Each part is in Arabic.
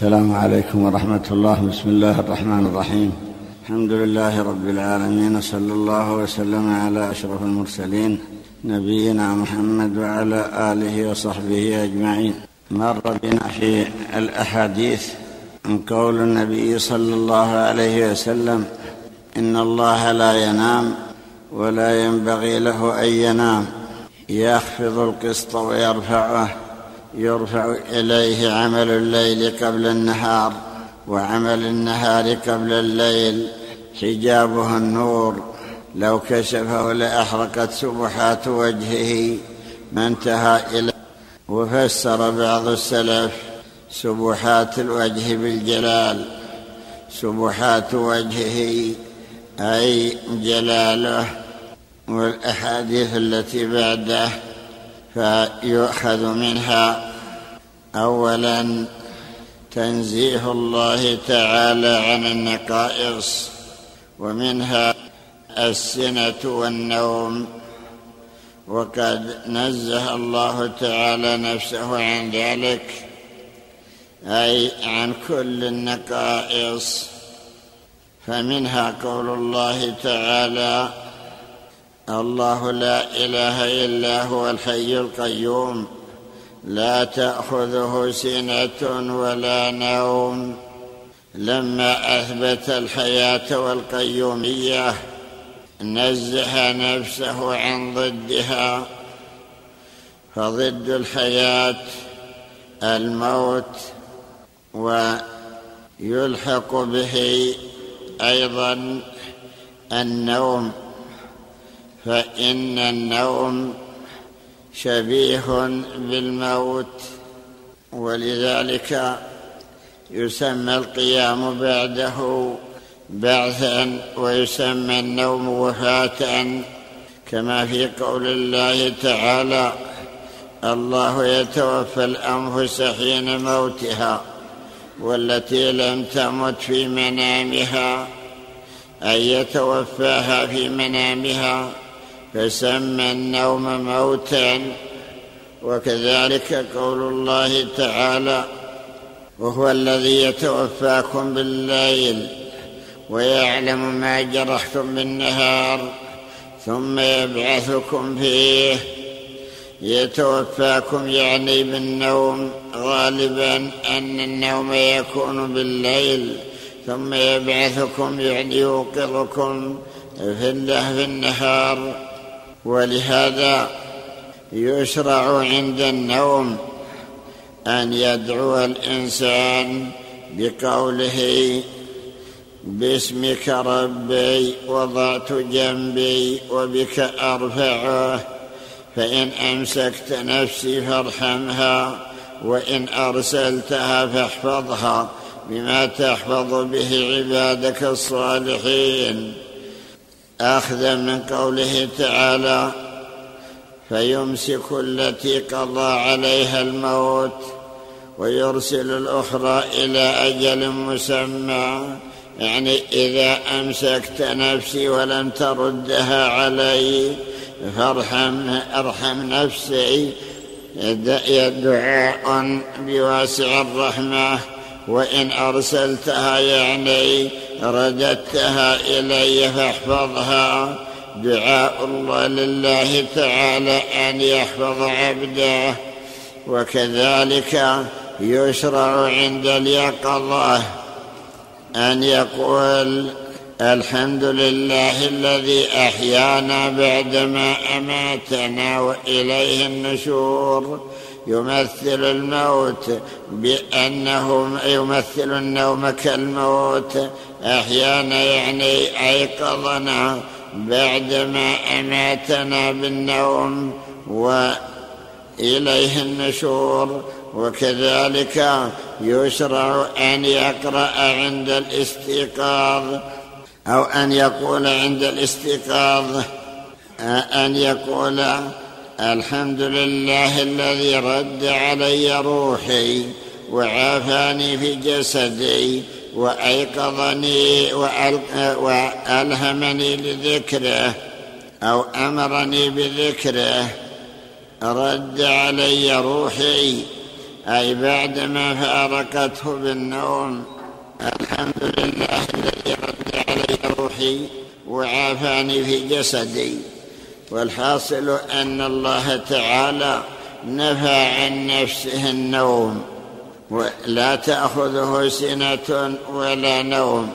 السلام عليكم ورحمة الله. بسم الله الرحمن الرحيم. الحمد لله رب العالمين صلى الله وسلم على أشرف المرسلين نبينا محمد وعلى آله وصحبه أجمعين. مر بنا في الأحاديث عن قول النبي صلى الله عليه وسلم إن الله لا ينام ولا ينبغي له أن ينام. يخفض القسط ويرفعه. يرفع إليه عمل الليل قبل النهار وعمل النهار قبل الليل حجابه النور. لو كشفه لأحرقت سبحات وجهه ما انتهى إلى وفسر بعض السلف سبحات الوجه بالجلال. سبحات وجهه أي جلاله والأحاديث التي بعده فيؤخذ منها اولا تنزيه الله تعالى عن النقائص ومنها السنة والنوم. وقد نزه الله تعالى نفسه عن ذلك أي عن كل النقائص. فمنها قول الله تعالى الله لا إله إلا هو الحي القيوم. لا تأخذه سنه ولا نوم. لما أثبت الحياة والقيومية نزه نفسه عن ضدها. فضد الحياة الموت ويلحق به أيضا النوم. فإن النوم شبيه بالموت ولذلك يسمى القيام بعده بعثا ويسمى النوم وفاة كما في قول الله تعالى الله يتوفى الأنفس حين موتها والتي لم تمت في منامها أن يتوفاها في منامها فسمى النوم موتا وكذلك قول الله تعالى وهو الذي يتوفاكم بالليل ويعلم ما جرحتم بالنهار ثم يبعثكم فيه. يتوفاكم يعني بالنوم غالبا أن النوم يكون بالليل ثم يبعثكم يعني يوقظكم في النهار. ولهذا يشرع عند النوم أن يدعو الإنسان بقوله باسمك ربي وضعت جنبي وبك أرفعه فإن أمسكت نفسي فارحمها وإن أرسلتها فاحفظها بما تحفظ به عبادك الصالحين. اخذا من قوله تعالى فيمسك التي قضى عليها الموت ويرسل الأخرى إلى أجل مسمى. يعني إذا أمسكت نفسي ولم تردها علي فارحم ارحم نفسي. دعاء بواسع الرحمة وإن أرسلتها يعني رددتها الي فاحفظها. دعاء الله لله تعالى أن يحفظ عبده. وكذلك يشرع عند اليقظة أن يقول الحمد لله الذي أحيانا بعدما أماتنا وإليه النشور. يمثل الموت بانه يمثل النوم كالموت. أحيانا يعني أيقظنا بعدما أماتنا بالنوم وإليه النشور. وكذلك يشرع أن يقرأ عند الاستيقاظ أو أن يقول عند الاستيقاظ. أن يقول الحمد لله الذي رد علي روحي وعافاني في جسدي وأيقظني وألهمني لذكره أو أمرني بذكره. رد علي روحي أي بعدما فارقته بالنوم. الحمد لله الذي رد علي روحي وعافاني في جسدي. والحاصل أن الله تعالى نفى عن نفسه النوم ولا تأخذه سنة ولا نوم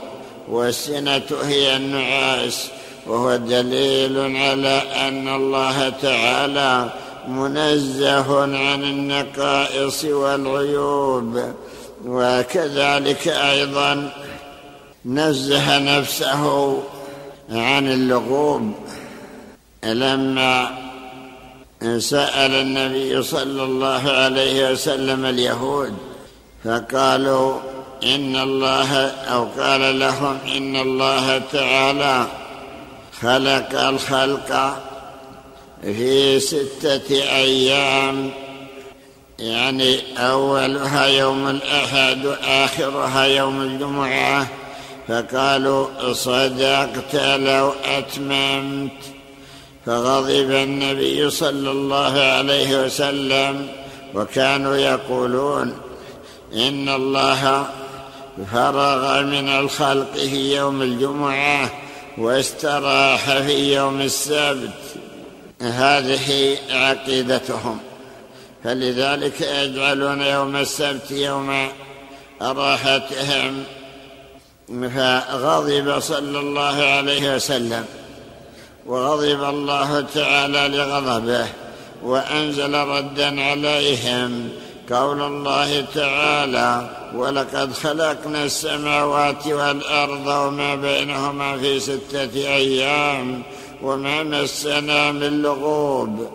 والسنة هي النعاس وهو دليل على أن الله تعالى منزه عن النقائص والعيوب وكذلك أيضا نزه نفسه عن اللغوب لما سأل النبي صلى الله عليه وسلم اليهود فقالوا إن الله أو قال لهم إن الله تعالى خلق الخلق في ستة أيام يعني أولها يوم الأحد وآخرها يوم الجمعة فقالوا صدقت لو أتممت. فغضب النبي صلى الله عليه وسلم وكانوا يقولون إن الله فرغ من الخلق في يوم الجمعة واستراح في يوم السبت. هذه عقيدتهم. فلذلك يجعلون يوم السبت يوم راحتهم. فغضب صلى الله عليه وسلم. وغضب الله تعالى لغضبه وأنزل ردا عليهم قول الله تعالى ولقد خلقنا السماوات والأرض وما بينهما في ستة أيام وما مسنا من لغوب.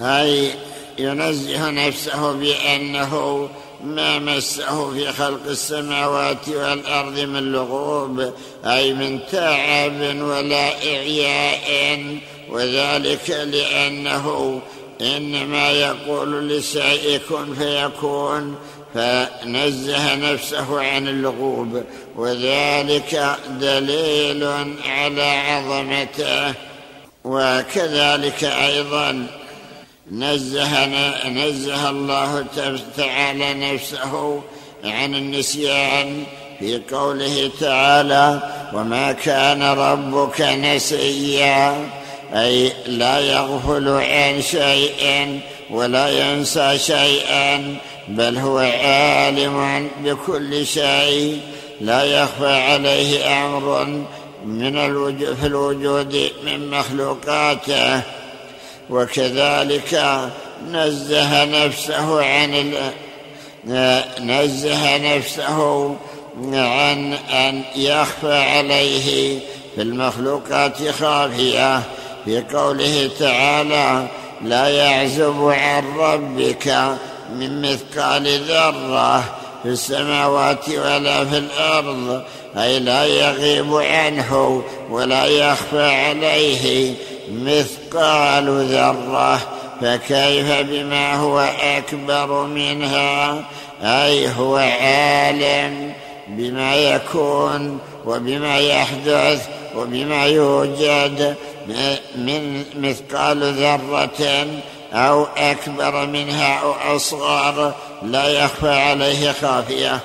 أي ينزه نفسه بأنه ما مسه في خلق السماوات والأرض من لغوب أي من تعب ولا إعياء وذلك لأنه إنما يقول للشيء كن فيكون فنزه نفسه عن اللغوب وذلك دليل على عظمته وكذلك أيضا نزه نزه الله تعالى نفسه عن النسيان في قوله تعالى وما كان ربك نسيا. أي لا يغفل عن شيء ولا ينسى شيئا بل هو عالم بكل شيء. لا يخفى عليه أمر من الوجود في الوجود من مخلوقاته. وكذلك نزه نفسه عن نزه نفسه عن أن يخفى عليه في المخلوقات خافية. في قوله تعالى لا يعزب عن ربك من مثقال ذرة في السماوات ولا في الأرض أي لا يغيب عنه ولا يخفى عليه مثقال ذرة فكيف بما هو أكبر منها؟ أي هو عالم بما يكون وبما يحدث وبما يوجد من مثقال ذرة أو أكبر منها أو أصغر لا يخفى عليه خافية.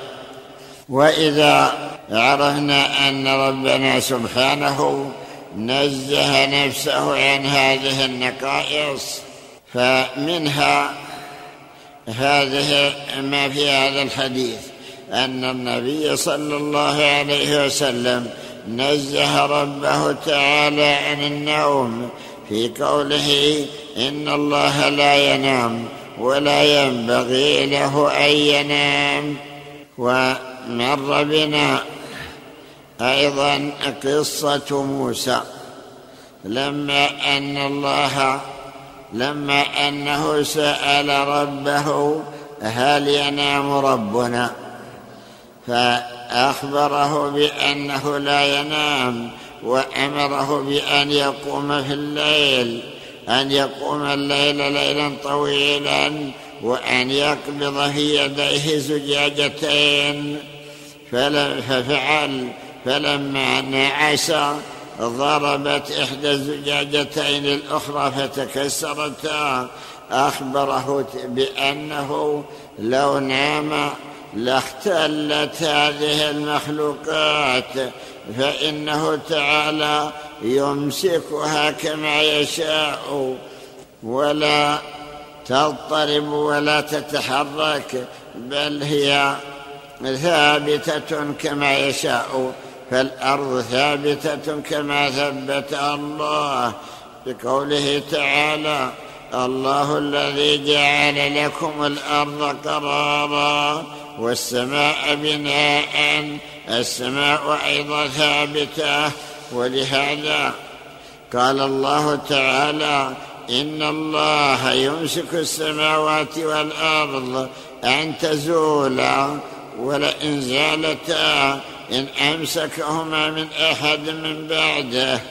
وإذا عرفنا أن ربنا سبحانه نزه نفسه عن هذه النقائص فمنها هذه ما في هذا الحديث أن النبي صلى الله عليه وسلم نزه ربه تعالى عن النوم في قوله إن الله لا ينام ولا ينبغي له أن ينام ومر بنا أيضا قصة موسى. لما أن الله لما أنه سأل ربه هل ينام ربنا فأخبره بأنه لا ينام وأمره بأن يقوم في الليل أن يقوم الليل ليلا طويلا وأن يقبض في يديه زجاجتين. ففعل فلما نعس ضربت إحدى الزجاجتين الأخرى فتكسرتا. أخبره بأنه لو نام لاختلت هذه المخلوقات فإنه تعالى يمسكها كما يشاء. ولا تضطرب ولا تتحرك بل هي ثابتة كما يشاء. فالأرض ثابتة كما ثبت الله بقوله تعالى الله الذي جعل لكم الأرض قرارا والسماء بناء السماء أيضا ثابتة ولهذا قال الله تعالى إن الله يمسك السماوات والأرض أن تزولا ولئن زالتا إن أمسكهما من أحد من بعده.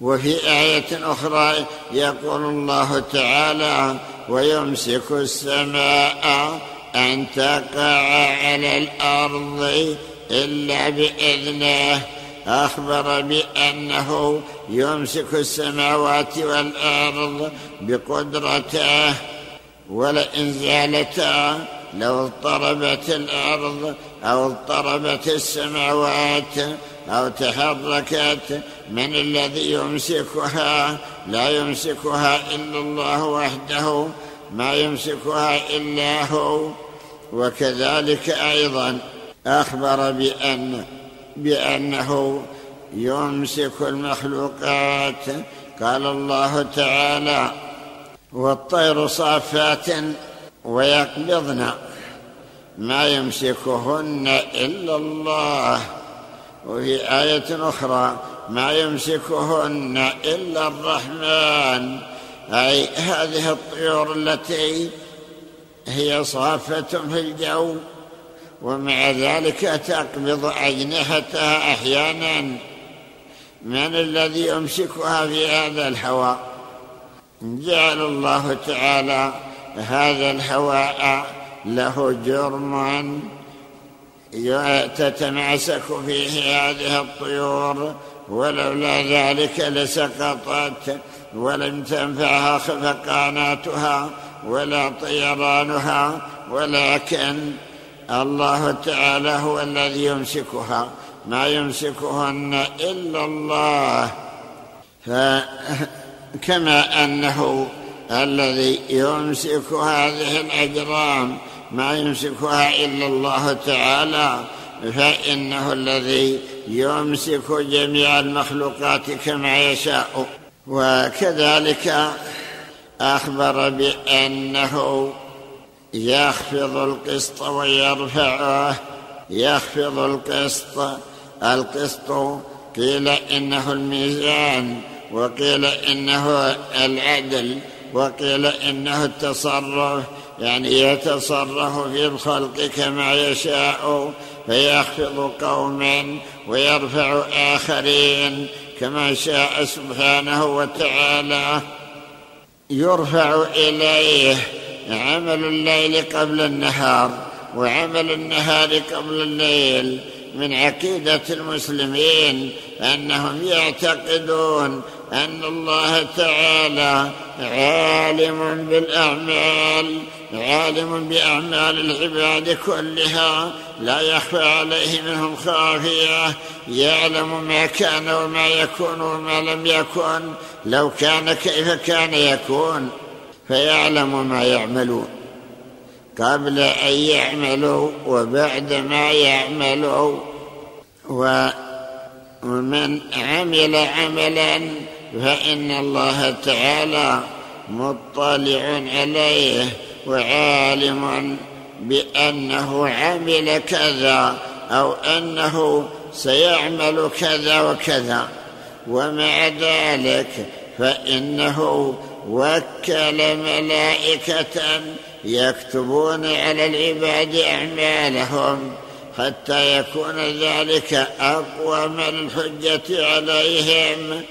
وفي آية أخرى يقول الله تعالى ويمسك السماء أن تقع على الأرض إلا بإذنه. أخبر بأنه يمسك السماوات والأرض بقدرته. ولئن زالتا لو اضطربت الأرض أو اضطربت السماوات أو تحركت من الذي يمسكها لا يمسكها إلا الله وحده ما يمسكها إلا هو. وكذلك أيضا أخبر بان بأنه يمسك المخلوقات. قال الله تعالى والطير صافات ويقبضن. ما يمسكهن إلا الله. وفي آية أخرى ما يمسكهن إلا الرحمن. أي هذه الطيور التي هي صافة في الجو ومع ذلك تقبض أجنحتها أحيانا. من الذي يمسكها في هذا الهواء؟ جعل الله تعالى هذا الهواء له جرم تتماسك فيه هذه الطيور ولولا ذلك لسقطت ولم تنفعها خفقاناتها ولا طيرانها ولكن الله تعالى هو الذي يمسكها. ما يمسكهن إلا الله. فكما أنه الذي يمسك هذه الأجرام ما يمسكها إلا الله تعالى فإنه الذي يمسك جميع المخلوقات كما يشاء. وكذلك أخبر بأنه يخفض القسط ويرفعه. يخفض القسط. القسط قيل إنه الميزان وقيل إنه العدل. وقيل إنه التصرف يعني يتصرف في الخلق كما يشاء فيخفض قوما ويرفع آخرين كما شاء سبحانه وتعالى. يرفع إليه عمل الليل قبل النهار وعمل النهار قبل الليل. من عقيدة المسلمين أنهم يعتقدون أن الله تعالى عالم بالأعمال عالم بأعمال العباد كلها لا يخفى عليه منهم خافية. يعلم ما كان وما يكون وما لم يكن. لو كان كيف كان يكون فيعلم ما يعملون. قبل أن يعملوا وبعد ما يعملوا. ومن عمل عملا فإن الله تعالى مطلع عليه وعالم بأنه عمل كذا أو أنه سيعمل كذا وكذا. ومع ذلك فإنه وكل ملائكة يكتبون على العباد أعمالهم حتى يكون ذلك أقوى من الحجه عليهم.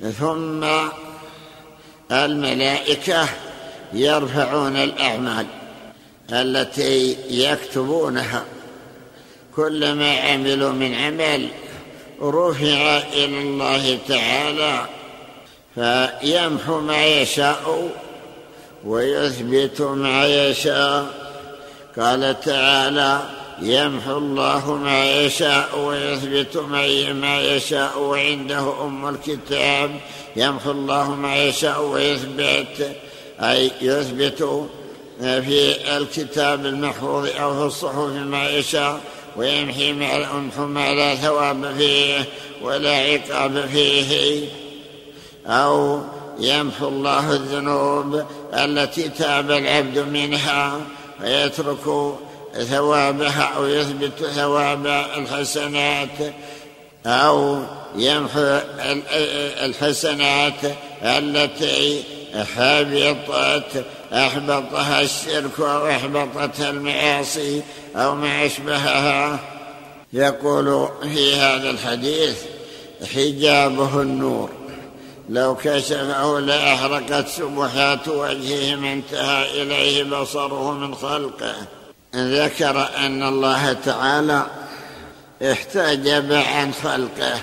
ثم الملائكة يرفعون الأعمال التي يكتبونها. كلما عملوا من عمل رفع إلى الله تعالى فيمحو ما يشاء ويثبت ما يشاء. قال تعالى يمحو الله ما يشاء ويثبت ما يشاء وعنده أم الكتاب. يمحو الله ما يشاء ويثبت أي يثبت في الكتاب المحفوظ أو في الصحف ما يشاء ويمحي ما لا ثواب فيه ولا عقاب فيه. أو يمحو الله الذنوب التي تاب العبد منها ويترك ثوابها أو يثبت ثواب الحسنات أو يمحو الحسنات التي حبطت أحبطها الشرك أو أحبطتها المعاصي أو ما أشبهها. يقول في هذا الحديث حجابه النور. لو كشفه لأحرقت سبحات وجهه ما انتهى إليه بصره من خلقه. ذكر أن الله تعالى احتجب عن خلقه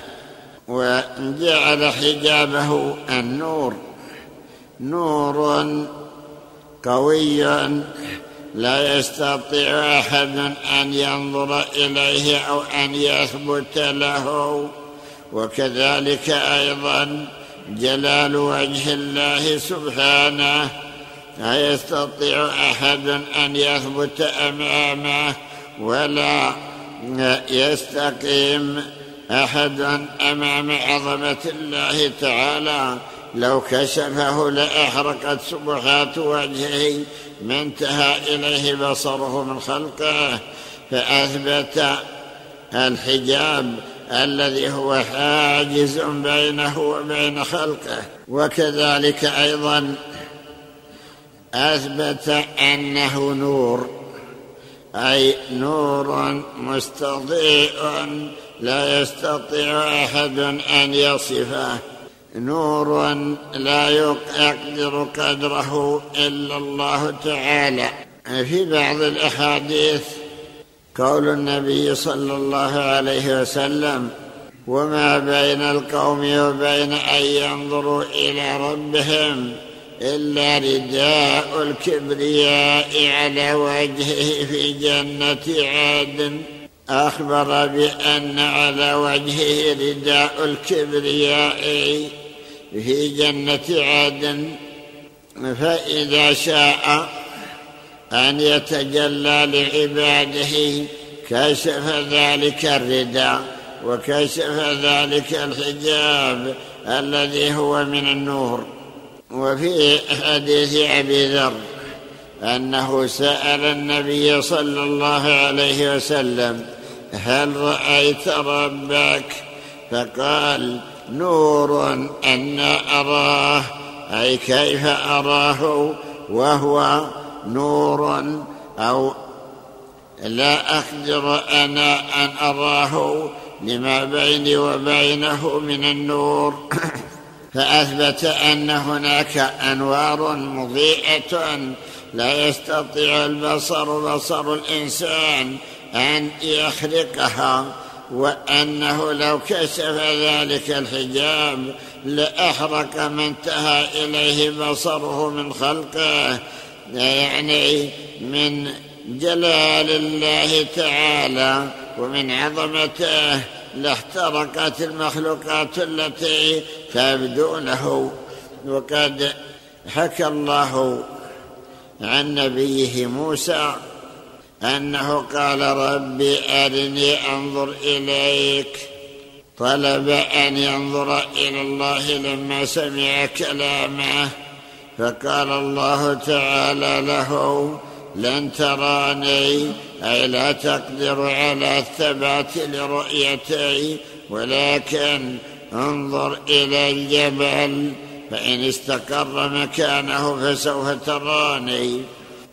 وجعل حجابه النور. نور قوي لا يستطيع أحد أن ينظر إليه أو أن يثبت له وكذلك أيضا جلال وجه الله سبحانه. لا يستطيع أحد أن يثبت أمامه ولا يستقيم أحد أمام عظمة الله تعالى. لو كشفه لأحرقت سبحات وجهه ما انتهى إليه بصره من خلقه. فأثبت الحجاب الذي هو حاجز بينه وبين خلقه. وكذلك أيضا أثبت أنه نور أي نور مستضيء لا يستطيع أحد أن يصفه. نور لا يقدر قدره إلا الله تعالى. في بعض الأحاديث قول النبي صلى الله عليه وسلم وما بين القوم وبين أن ينظروا إلى ربهم إلا رداء الكبرياء على وجهه في جنة عدن. أخبر بأن على وجهه رداء الكبرياء في جنة عدن. فإذا شاء أن يتجلى لعباده كشف ذلك الرداء وكشف ذلك الحجاب الذي هو من النور. وفي حديث أبي ذر أنه سأل النبي صلى الله عليه وسلم هل رأيت ربك؟ فقال نور أنا أراه. أي كيف أراه؟ وهو نور أو لا أقدر أنا أن أراه لما بيني وبينه من النور. فأثبت أن هناك أنوار مضيئة لا يستطيع البصر بصر الإنسان أن يخرقها وأنه لو كشف ذلك الحجاب لأحرق ما انتهى إليه بصره من خلقه يعني من جلال الله تعالى ومن عظمته. لاحترقت المخلوقات التي تبدو له وقد حكى الله عن نبيه موسى أنه قال رب أرني أنظر إليك. طلب أن ينظر إلى الله لما سمع كلامه. فقال الله تعالى له لن تراني أي لا تقدر على الثبات لرؤيتي ولكن انظر إلى الجبل. فإن استقر مكانه فسوف تراني.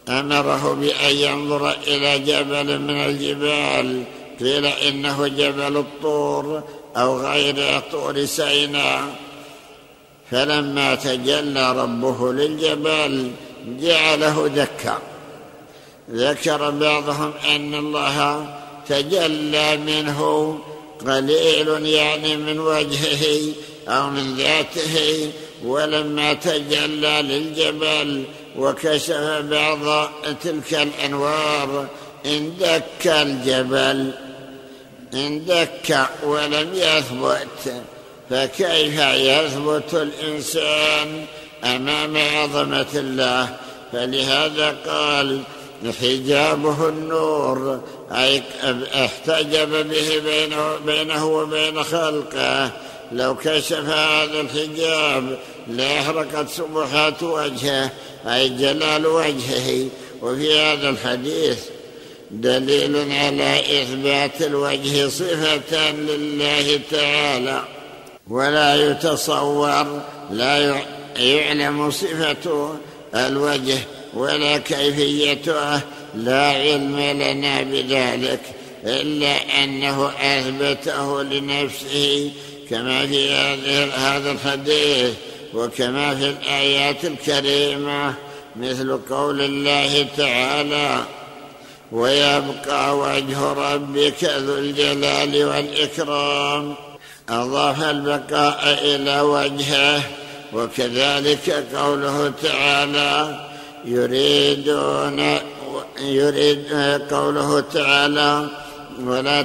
أمره بأن ينظر إلى جبل من الجبال. قيل إنه جبل الطور أو غير طور سيناء فلما تجلى ربه للجبل جعله دكا. ذكر بعضهم أن الله تجلى منه قليل يعني من وجهه أو من ذاته ولما تجلى للجبل وكشف بعض تلك الأنوار اندك الجبل اندك ولم يثبت فكيف يثبت الإنسان أمام عظمة الله؟ فلهذا قال حجابه النور. أي أحتجب به بينه, بينه وبين خلقه. لو كشف هذا الحجاب لاحرقت سبحات وجهه أي جلال وجهه. وفي هذا الحديث دليل على إثبات الوجه صفة لله تعالى. ولا يتصور لا يعلم صفة الوجه ولا كيفيته لا علم لنا بذلك إلا أنه أثبته لنفسه كما في هذا الحديث وكما في الآيات الكريمة مثل قول الله تعالى ويبقى وجه ربك ذو الجلال والإكرام. أضاف البقاء إلى وجهه وكذلك قوله تعالى يريدون يريد قوله تعالى ولا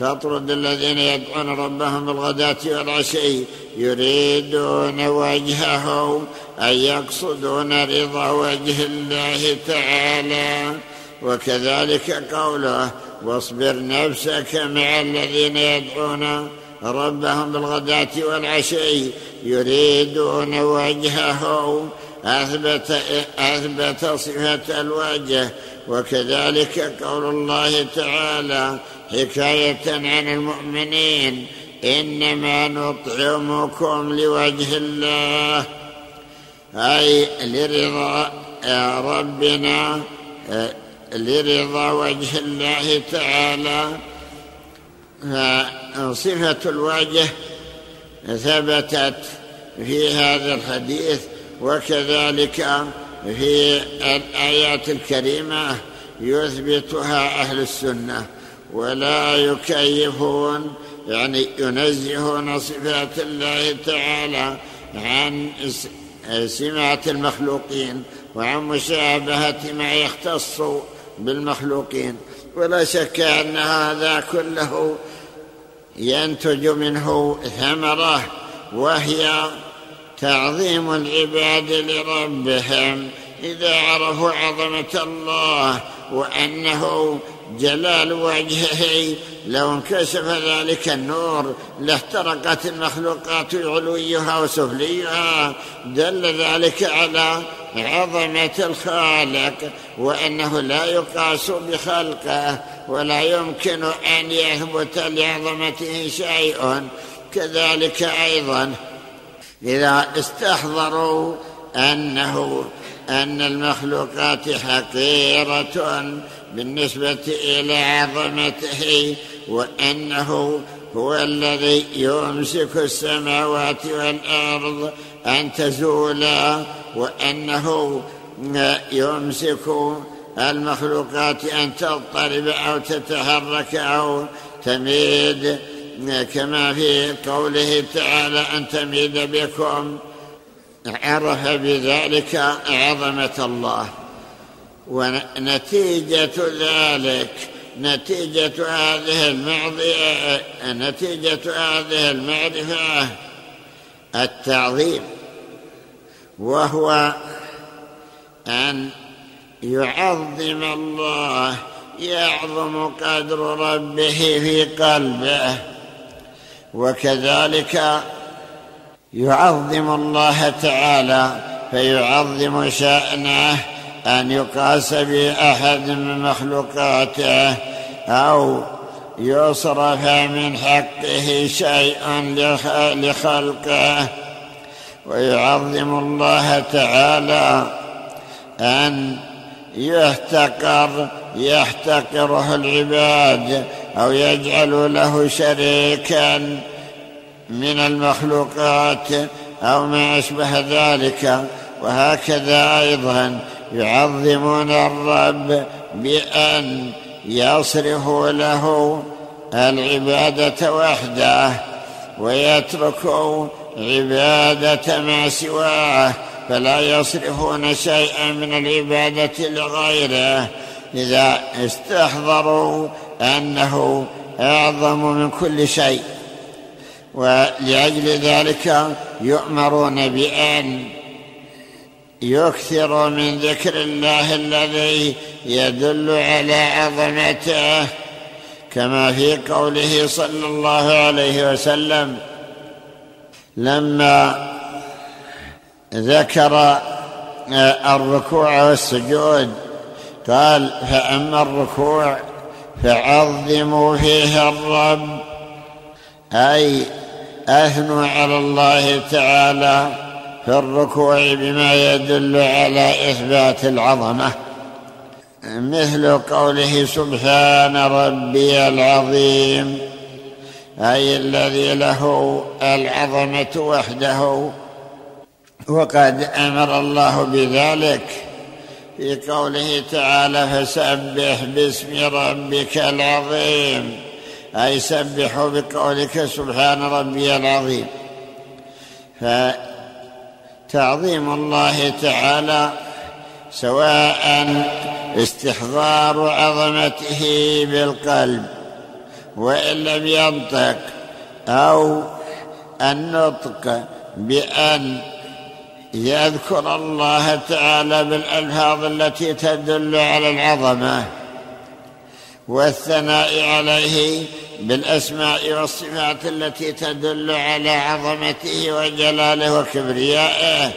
تطرد الذين يدعون ربهم بالغداة والعشي يريدون وجهه أي يقصدون رضا وجه الله تعالى. وكذلك قوله واصبر نفسك مع الذين يدعون ربهم بالغداة والعشي يريدون وجهه أثبت, أثبت صفة الوجه وكذلك قول الله تعالى حكاية عن المؤمنين إنما نطعمكم لوجه الله أي لرضا ربنا لرضا وجه الله تعالى. فصفة الوجه ثبتت في هذا الحديث وكذلك في الآيات الكريمة يثبتها أهل السنة ولا يكيفون يعني ينزهون صفات الله تعالى عن سمات المخلوقين وعن مشابهة ما يختص بالمخلوقين. ولا شك أن هذا كله ينتج منه ثمرة وهي تعظيم العباد لربهم. إذا عرفوا عظمة الله وأنه جلال وجهه. لو انكشف ذلك النور لاحترقت المخلوقات علويها وسفليها. دل ذلك على عظمة الخالق وأنه لا يقاس بخلقه ولا يمكن أن يثبت لعظمته شيء كذلك أيضا إذا استحضروا أنه أن المخلوقات حقيرة بالنسبة إلى عظمته وأنه هو الذي يمسك السماوات والأرض أن تزولا وأنه يمسك المخلوقات أن تضطرب أو تتحرك أو تميد كما في قوله تعالى أن تميد بكم عرف بذلك عظمة الله. ونتيجة ذلك نتيجة هذه المعضية نتيجة هذه المعرفة التعظيم. وهو أن يعظم الله يعظم قدر ربه في قلبه. وكذلك يعظم الله تعالى فيعظم شأنه أن يقاس بأحد من مخلوقاته أو يصرف من حقه شيء لخلقه. ويعظم الله تعالى أن يحتقر يحتقره العباد أو يجعل له شريكا من المخلوقات أو ما أشبه ذلك. وهكذا أيضا يعظمون الرب بأن يصرفوا له العبادة وحده ويتركوا عبادة ما سواه فلا يصرفون شيئا من العبادة لغيره. إذا استحضروا أنه أعظم من كل شيء ولأجل ذلك يؤمرون بأن يكثروا من ذكر الله الذي يدل على عظمته كما في قوله صلى الله عليه وسلم لما ذكر الركوع والسجود قال فأما الركوع فعظموا فيه الرب أي اثنوا على الله تعالى. في الركوع بما يدل على إثبات العظمة مثل قوله سبحان ربي العظيم أي الذي له العظمة وحده. وقد أمر الله بذلك في قوله تعالى فسبح باسم ربك العظيم أي سبحوا بقولك سبحان ربي العظيم. فتعظيم الله تعالى سواء استحضار عظمته بالقلب وإن لم ينطق أو النطق بأن يذكر الله تعالى بالألفاظ التي تدل على العظمة. والثناء عليه بالأسماء والصفات التي تدل على عظمته وجلاله وكبريائه.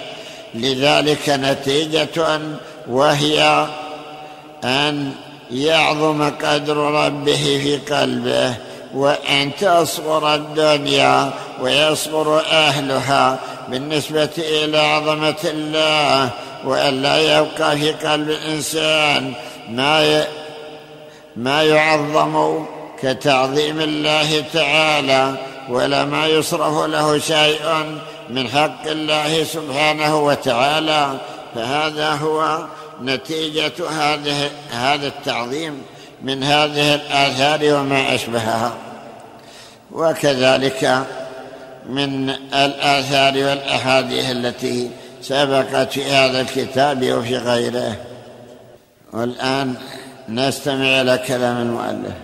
لذلك نتيجة وهي أن يعظم قدر ربه في قلبه وأن تصغر الدنيا ويصغر أهلها بالنسبة إلى عظمة الله وأن لا يبقى في قلب الانسان ما ما يعظم كتعظيم الله تعالى ولا ما يصرف له شيء من حق الله سبحانه وتعالى. فهذا هو نتيجة هذه هذا التعظيم من هذه الآثار وما أشبهها. وكذلك من الآثار والأحاديث التي سبقت في هذا الكتاب وفي غيره. والآن نستمع إلى كلام المؤلف.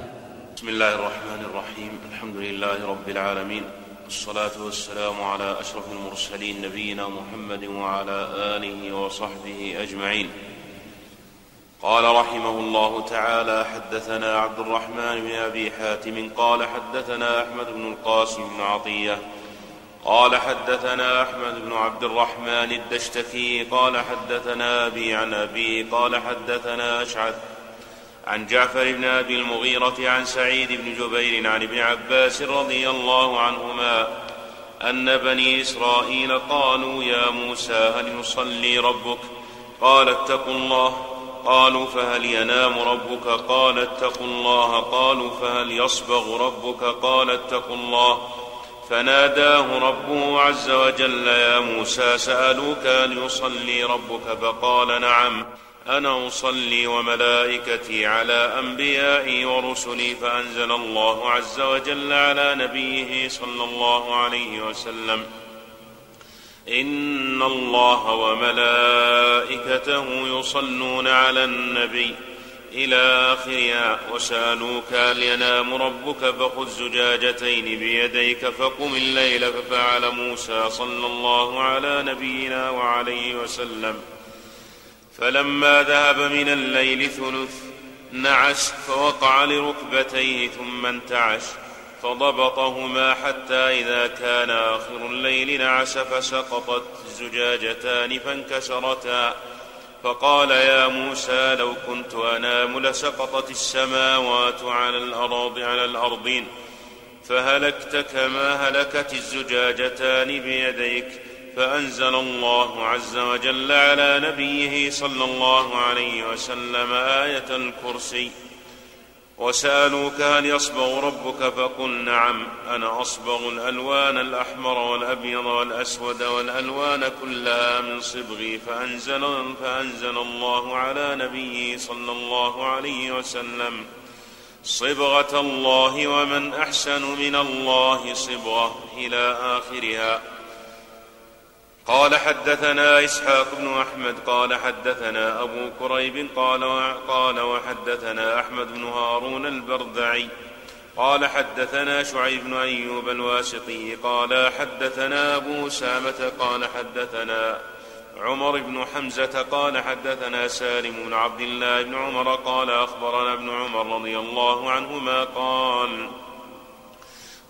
بسم الله الرحمن الرحيم. الحمد لله رب العالمين. والصلاة والسلام على أشرف المرسلين نبينا محمد وعلى آله وصحبه أجمعين. قال رحمه الله تعالى حدثنا عبد الرحمن بن أبي حاتم قال حدثنا أحمد بن القاسم بن عطية قال حدثنا أحمد بن عبد الرحمن الدشتكي قال حدثنا أبي عن أبي قال حدثنا أشعث عن جعفر بن أبي المغيرة عن سعيد بن جبير عن ابن عباس رضي الله عنهما أن بني إسرائيل قالوا يا موسى هل يصلي ربك؟ قال اتقوا الله. قالوا فهل ينام ربك؟ قال اتقوا الله. قالوا فهل يصبغ ربك؟ قال اتقوا الله. فناداه ربه عز وجل يا موسى سألوك هل يصلي ربك؟ فقال نعم. أنا أصلي وملائكتي على أنبيائي ورسلي فأنزل الله عز وجل على نبيه صلى الله عليه وسلم. إن الله وملائكته يصلون على النبي إلى آخرها وسألوك هل ينام ربك فخذ زجاجتين بيديك فقم الليل ففعل موسى صلى الله على نبينا وعليه وسلم. فلما ذهب من الليل ثلث نعس فوقع لركبتيه ثم انتعش فضبطهما حتى إذا كان آخر الليل نعس فسقطت الزجاجتان فانكسرتا فقال يا موسى لو كنت أنام لسقطت السماوات على الأرض على الأرضين. فهلكت كما هلكت الزجاجتان بيديك. فأنزل الله عز وجل على نبيه صلى الله عليه وسلم آية الكرسي. وسألوك هل يصبغ ربك؟ فقل نعم أنا أصبغ الألوان الأحمر والأبيض والأسود والألوان كلها من صبغي. فأنزل فأنزل الله على نبيه صلى الله عليه وسلم صبغة الله ومن أحسن من الله صبغة إلى آخرها. قال حدثنا إسحاق بن أحمد قال حدثنا أبو كريب قال قال وحدثنا أحمد بن هارون البردعي قال حدثنا شعيب بن أيوب الواسطي قال حدثنا أبو أسامة قال حدثنا عمر بن حمزة قال حدثنا سالم بن عبد الله بن عمر قال أخبرنا ابن عمر رضي الله عنهما قال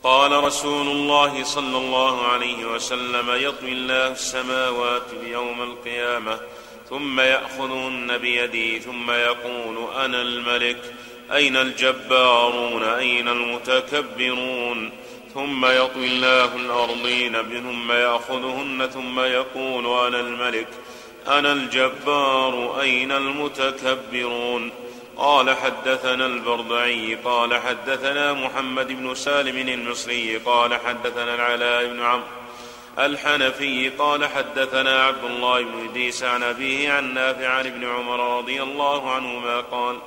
قال رسول الله صلى الله عليه وسلم يطوي الله السماوات يوم القيامة ثم يأخذهن بيدي ثم يقول أنا الملك أين الجبارون؟ أين المتكبرون؟ ثم يطوي الله الأرضين ثم يأخذهن ثم يقول أنا الملك أنا الجبار أين المتكبرون؟ قال حدثنا البرضعي قال حدثنا محمد بن سالم المصري قال حدثنا العلاء بن عمرو الحنفي قال حدثنا عبد الله بن إدريس عن أبيه عن نافع عن ابن عمر رضي الله عنهما قال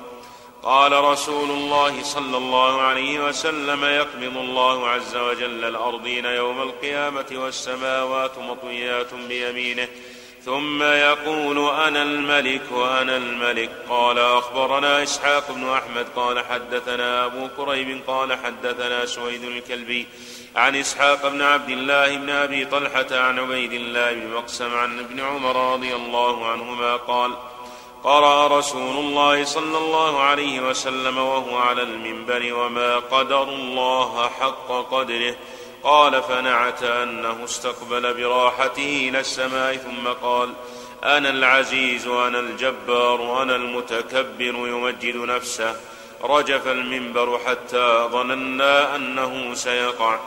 قال رسول الله صلى الله عليه وسلم يقبض الله عز وجل الأرضين يوم القيامة والسماوات مطويات بيمينه ثم يقول أنا الملك وأنا الملك. قال أخبرنا إسحاق بن أحمد قال حدثنا أبو كريب قال حدثنا سويد الكلبي عن إسحاق بن عبد الله بن أبي طلحة عن عبيد الله بن مقسم عن ابن عمر رضي الله عنهما قال قرأ رسول الله صلى الله عليه وسلم وهو على المنبر وما قدر الله حق قدره قال فنعت أنه استقبل براحته إلى السماء ثم قال أنا العزيز أنا الجبار وأنا المتكبر يمجد نفسه. رجف المنبر حتى ظننا أنه سيقع.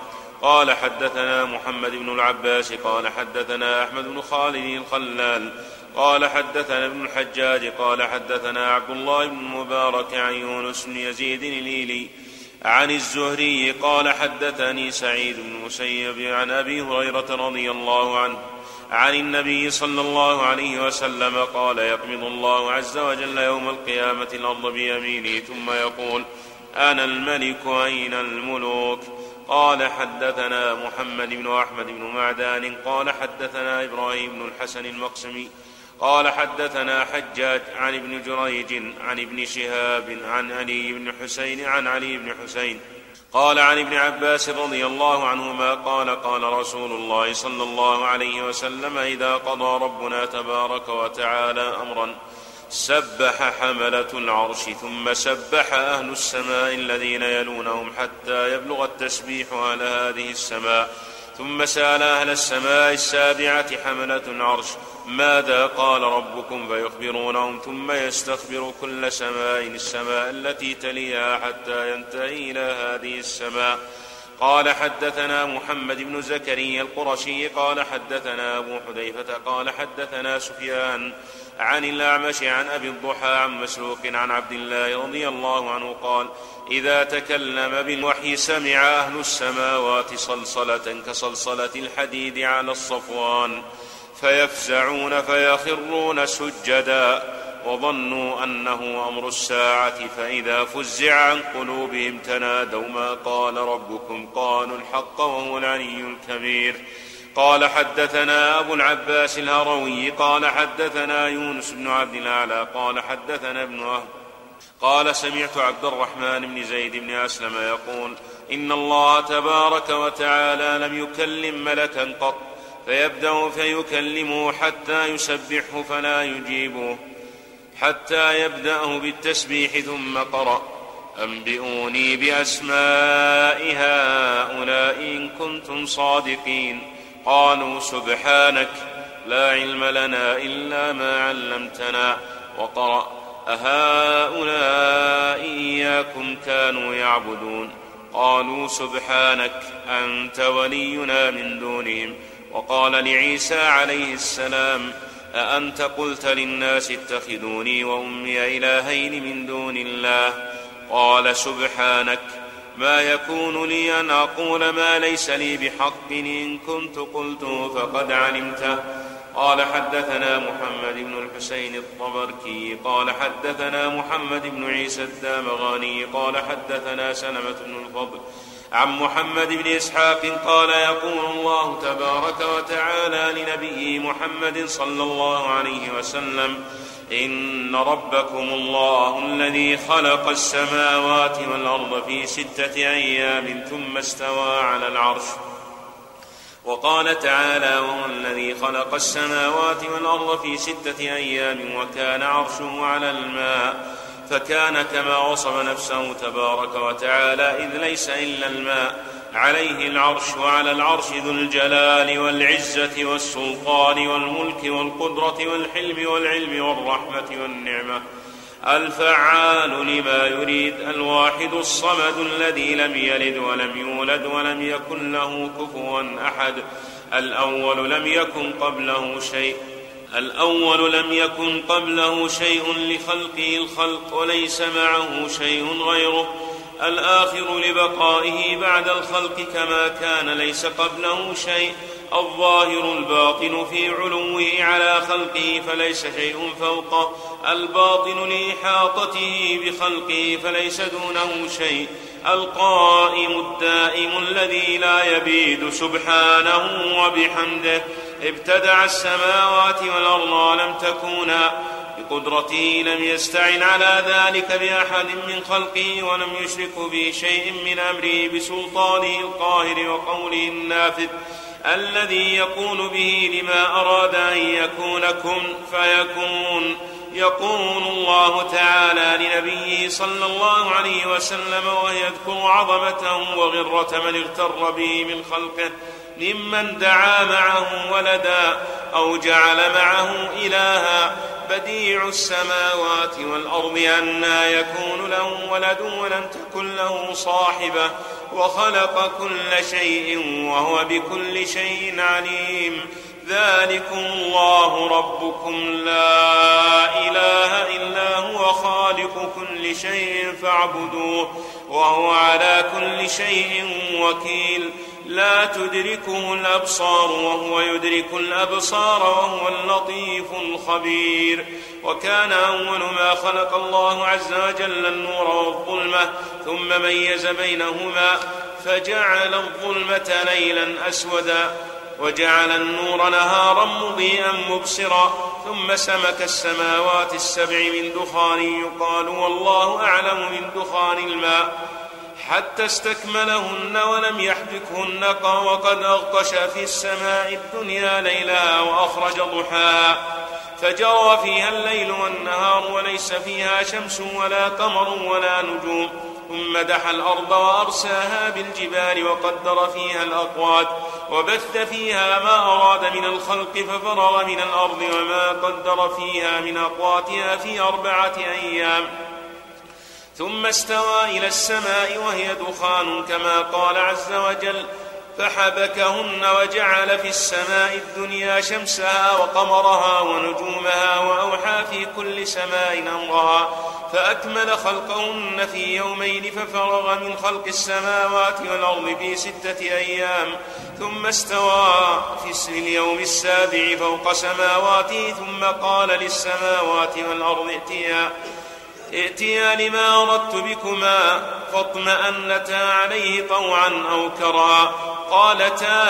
قال حدثنا محمد بن العباس قال حدثنا أحمد بن خالد الخلال قال حدثنا ابن الحجاج قال حدثنا عبد الله بن المبارك عن يونس بن يزيد الإيلي عن الزهري قال حدثني سعيد بن المسيب عن أبي هريرة رضي الله عنه عن النبي صلى الله عليه وسلم قال يقبض الله عز وجل يوم القيامة الأرض بيمينه ثم يقول أنا الملك أين الملوك؟ قال حدثنا محمد بن أحمد بن معدان قال حدثنا إبراهيم بن الحسن المقسمي قال حدثنا حجاج عن ابن جريج عن ابن شهاب عن علي بن حسين عن علي بن حسين قال عن ابن عباس رضي الله عنهما قال قال رسول الله صلى الله عليه وسلم إذا قضى ربنا تبارك وتعالى أمرا سبح حملة العرش ثم سبح أهل السماء الذين يلونهم حتى يبلغ التسبيح على هذه السماء ثم سأل أهل السماء السابعة حملة العرش ماذا قال ربكم فيخبرونهم ثم يستخبر كل سماء السماء التي تليها حتى ينتهي إلى هذه السماء. قال حدثنا محمد بن زكريا القرشي قال حدثنا أبو حذيفة قال حدثنا سفيان عن الأعمش عن أبي الضحى عن مسلوق عن عبد الله رضي الله عنه قال إذا تكلم بالوحي سمع أهل السماوات صلصلة كصلصلة الحديد على الصفوان فيفزعون فيخرون سجدا وظنوا أنه أمر الساعة فإذا فزع عن قلوبهم تنادوا ما قال ربكم قالوا الحق وهو العلي الكبير قال حدثنا أبو العباس الهروي قال حدثنا يونس بن عبد الأعلى قال حدثنا ابن وهب قال سمعت عبد الرحمن بن زيد بن أسلم يقول إن الله تبارك وتعالى لم يكلم ملكا قط فيبدأ فيكلمه حتى يسبحه فلا يجيبه حتى يبدأه بالتسبيح ثم قرأ. أنبئوني بأسماء هؤلاء إن كنتم صادقين. قالوا سبحانك لا علم لنا إلا ما علمتنا. وقرأ أهؤلاء إياكم كانوا يعبدون. قالوا سبحانك أنت ولينا من دونهم. وقال لعيسى عليه السلام أأنت قلت للناس اتخذوني وأمي إلهين من دون الله؟ قال سبحانك. ما يكون لي أن أقول ما ليس لي بحق. إن كنت قلته فقد علمته قال حدثنا محمد بن الحسين الطبركي. قال حدثنا محمد بن عيسى الدامغاني. قال حدثنا سلمة بن الفضل. عن محمد بن إسحاق قال يقول الله تبارك وتعالى لنبيه محمد صلى الله عليه وسلم إن ربكم الله الذي خلق السماوات والأرض في ستة أيام ثم استوى على العرش. وقال تعالى وهو الذي خلق السماوات والأرض في ستة أيام وكان عرشه على الماء. فكان كما وصف نفسه تبارك وتعالى إذ ليس إلا الماء. عليه العرش وعلى العرش ذو الجلال والعزة والسلطان والملك والقدرة والحلم والعلم والرحمة والنعمة. الفعال لما يريد الواحد الصمد الذي لم يلد ولم يولد ولم يكن له كفوا أحد. الأول لم يكن قبله شيء. الأول لم يكن قبله شيء لخلقه الخلق وليس معه شيء غيره. الآخر لبقائه بعد الخلق كما كان ليس قبله شيء. الظاهر الباطن في علوه على خلقه فليس شيء فوقه الباطن لإحاطته بخلقه فليس دونه شيء. القائم الدائم الذي لا يبيد سبحانه وبحمده. ابتدع السماوات والأرض ولم تكونا بقدرته لم يستعن على ذلك بأحد من خلقه ولم يشرك به شيء من أمره بسلطانه القاهر وقوله النافذ الذي يقول به لما أراد أن يكون كن فيكون. يقول الله تعالى لنبيه صلى الله عليه وسلم ويذكر عظمته وغرة من اغتر به من خلقه. ممن دعا معه ولدا أو جعل معه إلها بديع السماوات والأرض أنى يكون له ولد ولم تكن له صاحبة وخلق كل شيء وهو بكل شيء عليم. ذلكم الله ربكم. لا إله إلا هو خالق كل شيء فاعبدوه وهو على كل شيء وكيل. لا تدركه الأبصار وهو يدرك الأبصار وهو اللطيف الخبير. وكان أول ما خلق الله عز وجل النور والظلمة ثم ميز بينهما فجعل الظلمة ليلا أسودا وجعل النور نهارا مضيئا مبصرا ثم سمك السماوات السبع من دخان يقال والله أعلم من دخان الماء. حتى استكملهن ولم يحبكهن وقد أغطش في السماء الدنيا ليلا وأخرج ضحاها فجرى فيها الليل والنهار وليس فيها شمس ولا قمر ولا نجوم. ثم دحى الأرض وأرساها بالجبال وقدر فيها الأقوات. وبث فيها ما أراد من الخلق ففرغ من الأرض وما قدر فيها من أقواتها في أربعة أيام. ثم استوى إلى السماء وهي دخان كما قال عز وجل فحبكهن وجعل في السماء الدنيا شمسها وقمرها ونجومها وأوحى في كل سماء أمرها فأكمل خلقهن في يومين ففرغ من خلق السماوات والأرض في ستة أيام ثم استوى في اليوم السابع فوق سماواته ثم قال للسماوات والأرض ائتيا ائتيا لما أردت بكما فاطمأنتا عليه طوعا أو كرا قالتا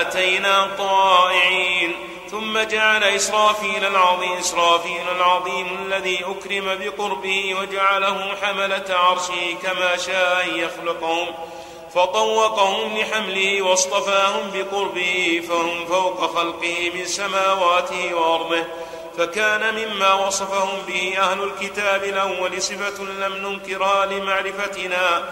أتينا طائعين ثم جعل إسرافيل العظيم إسرافيل العظيم الذي أكرم بقربه وجعله حملة عرشه كما شاء أن يخلقهم فطوقهم لحمله واصطفاهم بقربه فهم فوق خلقه من سماواته وأرضه. فكان مما وصفهم به أهل الكتاب الأول صفة لم ننكرها لمعرفتنا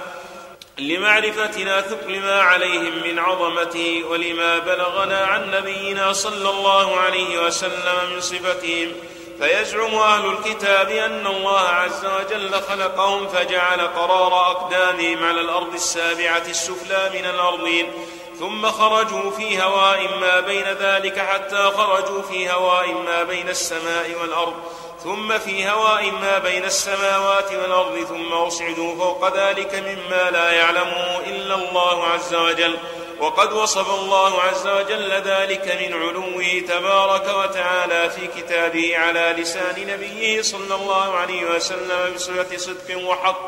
لمعرفتنا ثقل ما عليهم من عظمته ولما بلغنا عن نبينا صلى الله عليه وسلم من صفتهم. فيزعم أهل الكتاب أن الله عز وجل خلقهم فجعل قرار أقدامهم على الأرض السابعة السفلى من الأرضين. ثم خرجوا في هواء ما بين ذلك حتى خرجوا في هواء ما بين السماء والأرض ثم في هواء ما بين السماوات والأرض ثم اصعدوا فوق ذلك مما لا يعلمه إلا الله عز وجل. وقد وصف الله عز وجل ذلك من علوه تبارك وتعالى في كتابه على لسان نبيه صلى الله عليه وسلم بصفه صدق وحق.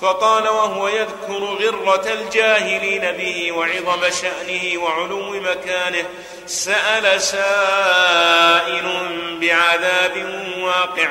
فقال وهو يذكر غرة الجاهلين به وعظم شأنه وعلو مكانه سأل سائل بعذاب واقع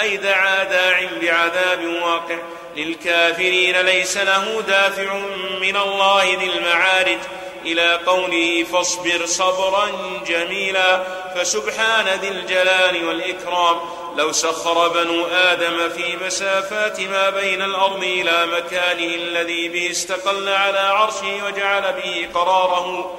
أي دعا داع بعذاب واقع للكافرين ليس له دافع من الله ذي المعارج إلى قوله فاصبر صبرا جميلا فسبحان ذي الجلال والإكرام لو سخر بنو آدم في مسافات ما بين الأرض إلى مكانه الذي به استقل على عرشه وجعل به قراره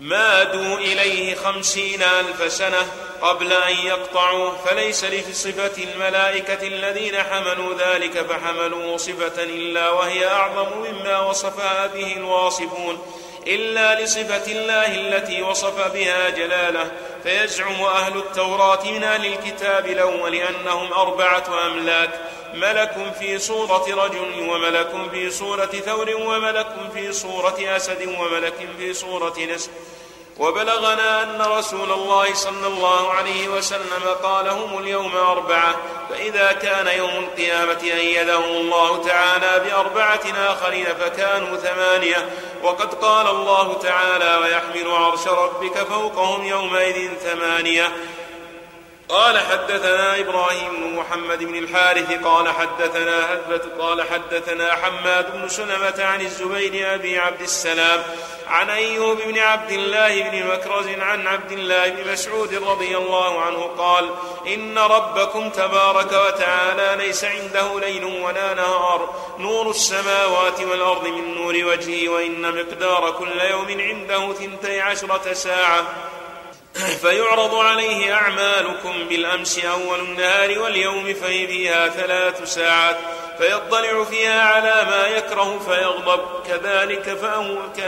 مادوا إليه خمسين ألف سنة قبل أن يقطعوا فليس لصفة الملائكة الذين حملوا ذلك فحملوا صفة إلا وهي أعظم مما وصفها به الواصفون. إلا لصفة الله التي وصف بها جلاله فيزعم أهل التوراة من أهل الكتاب الأول أنهم أربعة أملاك ملك في صورة رجل وملك في صورة ثور وملك في صورة أسد وملك في صورة نسر. وبلغنا أن رسول الله صلى الله عليه وسلم قال هم اليوم أربعة فإذا كان يوم القيامة أيدهم الله تعالى بأربعة آخرين فكانوا ثمانية وقد قال الله تعالى ويحمل عرش ربك فوقهم يومئذ ثمانية قال حدثنا إبراهيم بن محمد بن الحارث قال حدثنا هدبة قال حدثنا حماد بن سلمة عن الزبير أبي عبد السلام عن أيوب بن عبد الله بن مكرز عن عبد الله بن مسعود رضي الله عنه قال إن ربكم تبارك وتعالى ليس عنده ليل ولا نهار نور السماوات والأرض من نور وجهه وإن مقدار كل يوم عنده ثنتي عشرة ساعة. فيعرض عليه أعمالكم بالأمس أول النهار واليوم فيها ثلاث ساعات فيطلع فيها على ما يكره فيغضب كذلك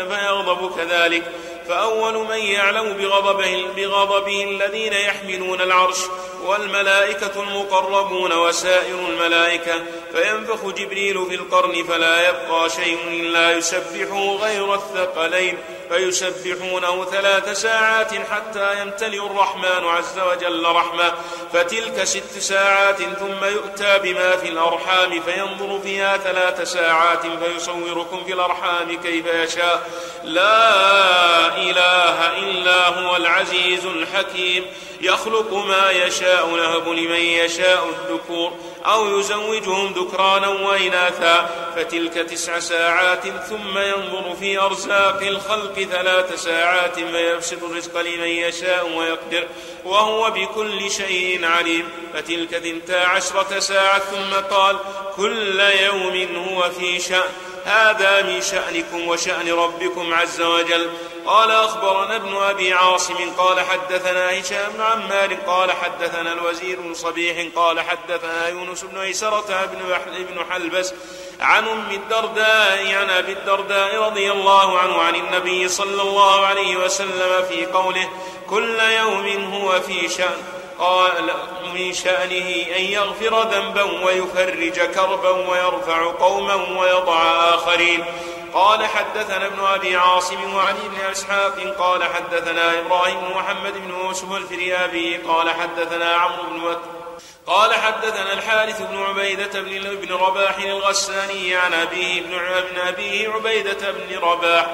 فيغضب كذلك. فأول من يعلم بغضبه, بغضبه الذين يحملون العرش والملائكة المقربون وسائر الملائكة. فينفخ جبريل في القرن فلا يبقى شيء إلا يسبحه غير الثقلين. فيسبحونه ثلاث ساعات حتى يمتلئ الرحمن عز وجل رحمة. فتلك ست ساعات ثم يؤتى بما في الأرحام فينظر فيها ثلاث ساعات فيصوركم في الأرحام كيف يشاء. لا إله إلا هو العزيز الحكيم. يخلق ما يشاء نهب لمن يشاء الذكور. أو يزوجهم ذكرانا وإناثا. فتلك تسع ساعات ثم ينظر في أرزاق الخلق ثلاث ساعات فيبسط الرزق لمن يشاء ويقدر وهو بكل شيء عليم. فتلك ثنتا عشرة ساعة ثم قال كل يوم هو في شأن. هذا من شأنكم وشأن ربكم عز وجل. قال أخبرنا ابن أبي عاصم قال حدثنا هشام بن عمار قال حدثنا الوزير بن صبيح قال حدثنا يونس بن عيسرة بن حلبس عن أم الدرداء عن أبي الدرداء رضي الله عنه عن النبي صلى الله عليه وسلم في قوله كل يوم هو في شأن قال من شأنه أن يغفر ذنبا ويفرج كربا ويرفع قوما ويضع آخرين. قال حدثنا ابن أبي عاصم وعلي بن إسحاق قال حدثنا إبراهيم بن محمد بن يوسف الفريابي قال حدثنا عمرو بن مكة قال حدثنا الحارث بن عبيدة بن ابن رباح الغساني عن أبيه بن أبيه عبيدة بن رباح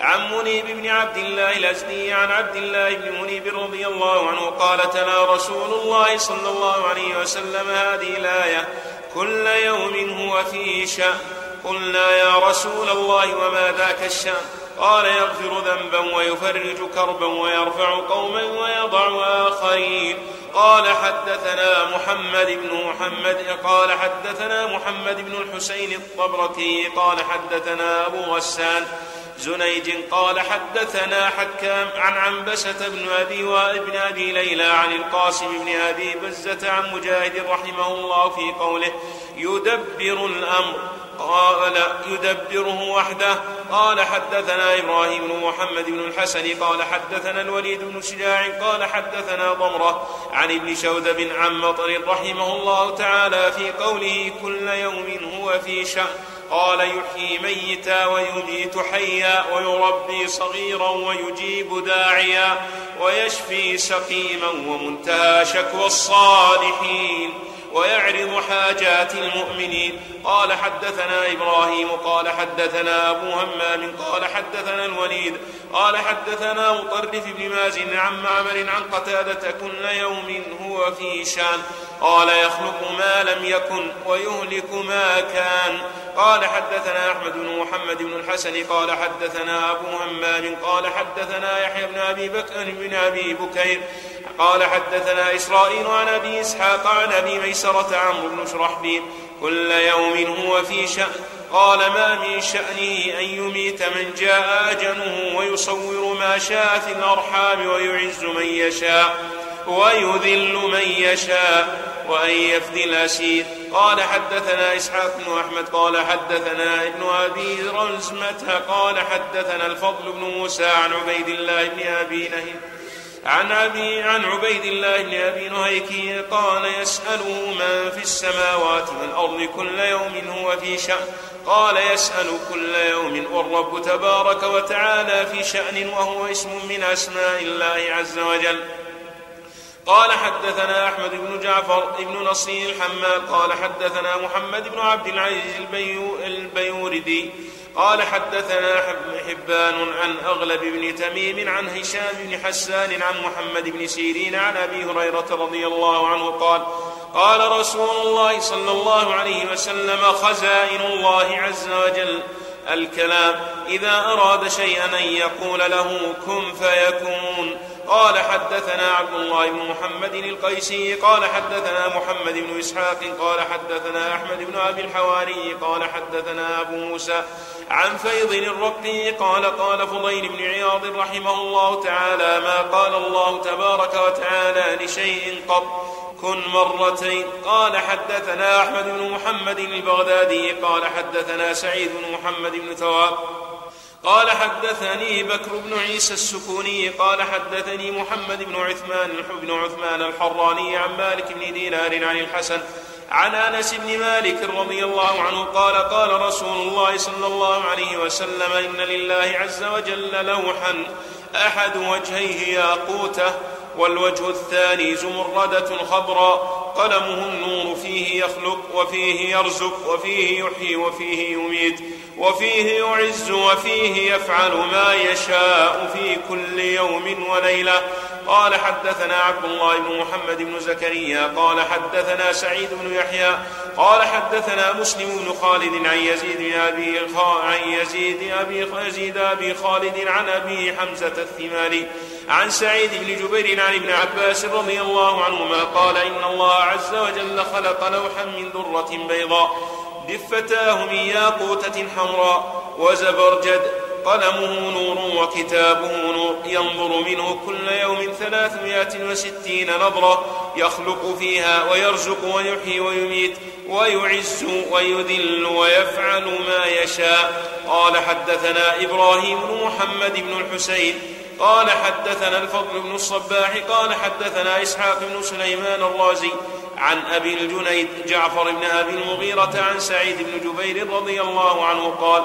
عن منيب بن عبد الله الأزدي عن عبد الله بن منيب رضي الله عنه قال تلا رسول الله صلى الله عليه وسلم هذه الآية كل يوم هو فيه شأن قلنا يا رسول الله وما ذاك الشأن قال يغفر ذنبا ويفرج كربا ويرفع قوما ويضع آخرين. قال حدثنا محمد بن محمد قال حدثنا محمد بن الحسين الطبركي قال حدثنا أبو غسان زنيج قال حدثنا حكام عن عنبسة بن أبي وابن أبي ليلى عن القاسم بن أبي بزة عن مجاهد رحمه الله في قوله يدبر الأمر. قال يدبره وحده. قال حدثنا إبراهيم بن محمد بن الحسن. قال حدثنا الوليد بن شجاع. قال حدثنا ضمرة عن ابن شوذب عن مطر رحمه الله تعالى في قوله كل يوم هو في شأن. قال يحيي ميتا ويميت حيا ويربي صغيرا ويجيب داعيا ويشفي سقيما ومنتهى شكوى الصالحين. ويعرض حاجات المؤمنين. قال حدثنا إبراهيم قال حدثنا أبو همام قال حدثنا الوليد قال حدثنا مطرف بن مازن عن معمر عن قتادة كل يوم هو في شان. قال يخلق ما لم يكن ويهلك ما كان. قال حدثنا أحمد بن محمد بن الحسن قال حدثنا أبو همام قال حدثنا يحيى بن أبي بكر بن أبي بكير. قال حدثنا إسرائيل عن أبي إسحاق عن أبي ميسرة عمرو بن شرحبيل كل يوم هو في شأن. قال ما من شأنه أن يميت من جاء أجله ويصور ما شاء في الأرحام ويعز من يشاء ويذل من يشاء وأن يفدي الأسير قال حدثنا إسحاق بن أحمد قال حدثنا ابن أبي رزمة قال حدثنا الفضل بن موسى عن عبيد الله بن أبي نهي عن أبي عن عبيد الله بن أبي نهيك قال يسأله من في السماوات والأرض كل يوم هو في شأن. قال يسأل كل يوم والرب تبارك وتعالى في شأن وهو اسم من أسماء الله عز وجل. قال حدثنا أحمد بن جعفر بن نصير الحمال قال حدثنا محمد بن عبد العزيز البيو البيوردي قال حدثنا حبان عن أغلب بن تميم عن هشام بن حسان عن محمد بن سيرين عن أبي هريرة رضي الله عنه قال قال رسول الله صلى الله عليه وسلم خزائن الله عز وجل. الكلام إذا أراد شيئا أن يقول له كن فيكون. قال حدثنا عبد الله بن محمد القيسي قال حدثنا محمد بن إسحاق قال حدثنا أحمد بن أبي الحواري قال حدثنا أبو موسى عن فيض الرقي قال قال فضيل بن عياض رحمه الله تعالى ما قال الله تبارك وتعالى لشيء قط كن مرتين قال حدثنا أحمد بن محمد البغدادي قال حدثنا سعيد بن محمد بن ثواب قال حدثني بكر بن عيسى السكوني قال حدثني محمد بن عثمان بن عثمان الحراني عن مالك بن دينار عن الحسن عن أنس بن مالك رضي الله عنه قال قال رسول الله صلى الله عليه وسلم إن لله عز وجل لوحا أحد وجهيه ياقوته والوجه الثاني زمردة خضراء قلمه النور فيه يخلق وفيه يرزق وفيه يحيي وفيه يميت. وفيه يعز وفيه يفعل ما يشاء في كل يوم وليلة. قال حدثنا عبد الله بن محمد بن زكريا قال حدثنا سعيد بن يحيى قال حدثنا مسلم بن خالد عن يزيد بن أبي عن يزيد أبي يزيد أبي خالد عن أبي حمزة الثمالي عن سعيد بن جبير عن ابن عباس رضي الله عنهما قال إن الله عز وجل خلق لوحا من ذرة بيضاء. دفتاه من ياقوتة حمراء وزبرجد قلمه نور وكتابه نور. ينظر منه كل يوم ثلاثمائة وستين نظرة. يخلق فيها ويرزق ويحيي ويميت. ويعز ويذل ويفعل ما يشاء. قال حدثنا إبراهيم بن محمد بن الحسين. قال حدثنا الفضل بن الصباح. قال حدثنا إسحاق بن سليمان الرازي. عن أبي الجنيد جعفر بن أبي المغيرة عن سعيد بن جبير رضي الله عنه قال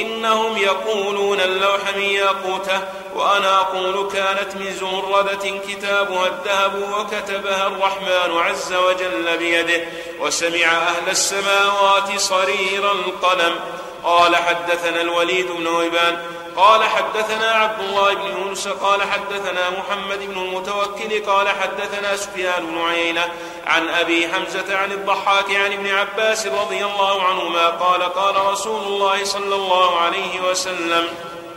إنهم يقولون اللوح من ياقوته وأنا أقول كانت من زمردة كتابها الذهب وكتبها الرحمن عز وجل بيده وسمع أهل السماوات صرير القلم قال حدثنا الوليد بن ويبان قال حدثنا عبد الله بن يونس قال حدثنا محمد بن المتوكل قال حدثنا سفيان بن عيينة عن أبي حمزة عن الضحاك عن ابن عباس رضي الله عنهما قال قال رسول الله صلى الله عليه وسلم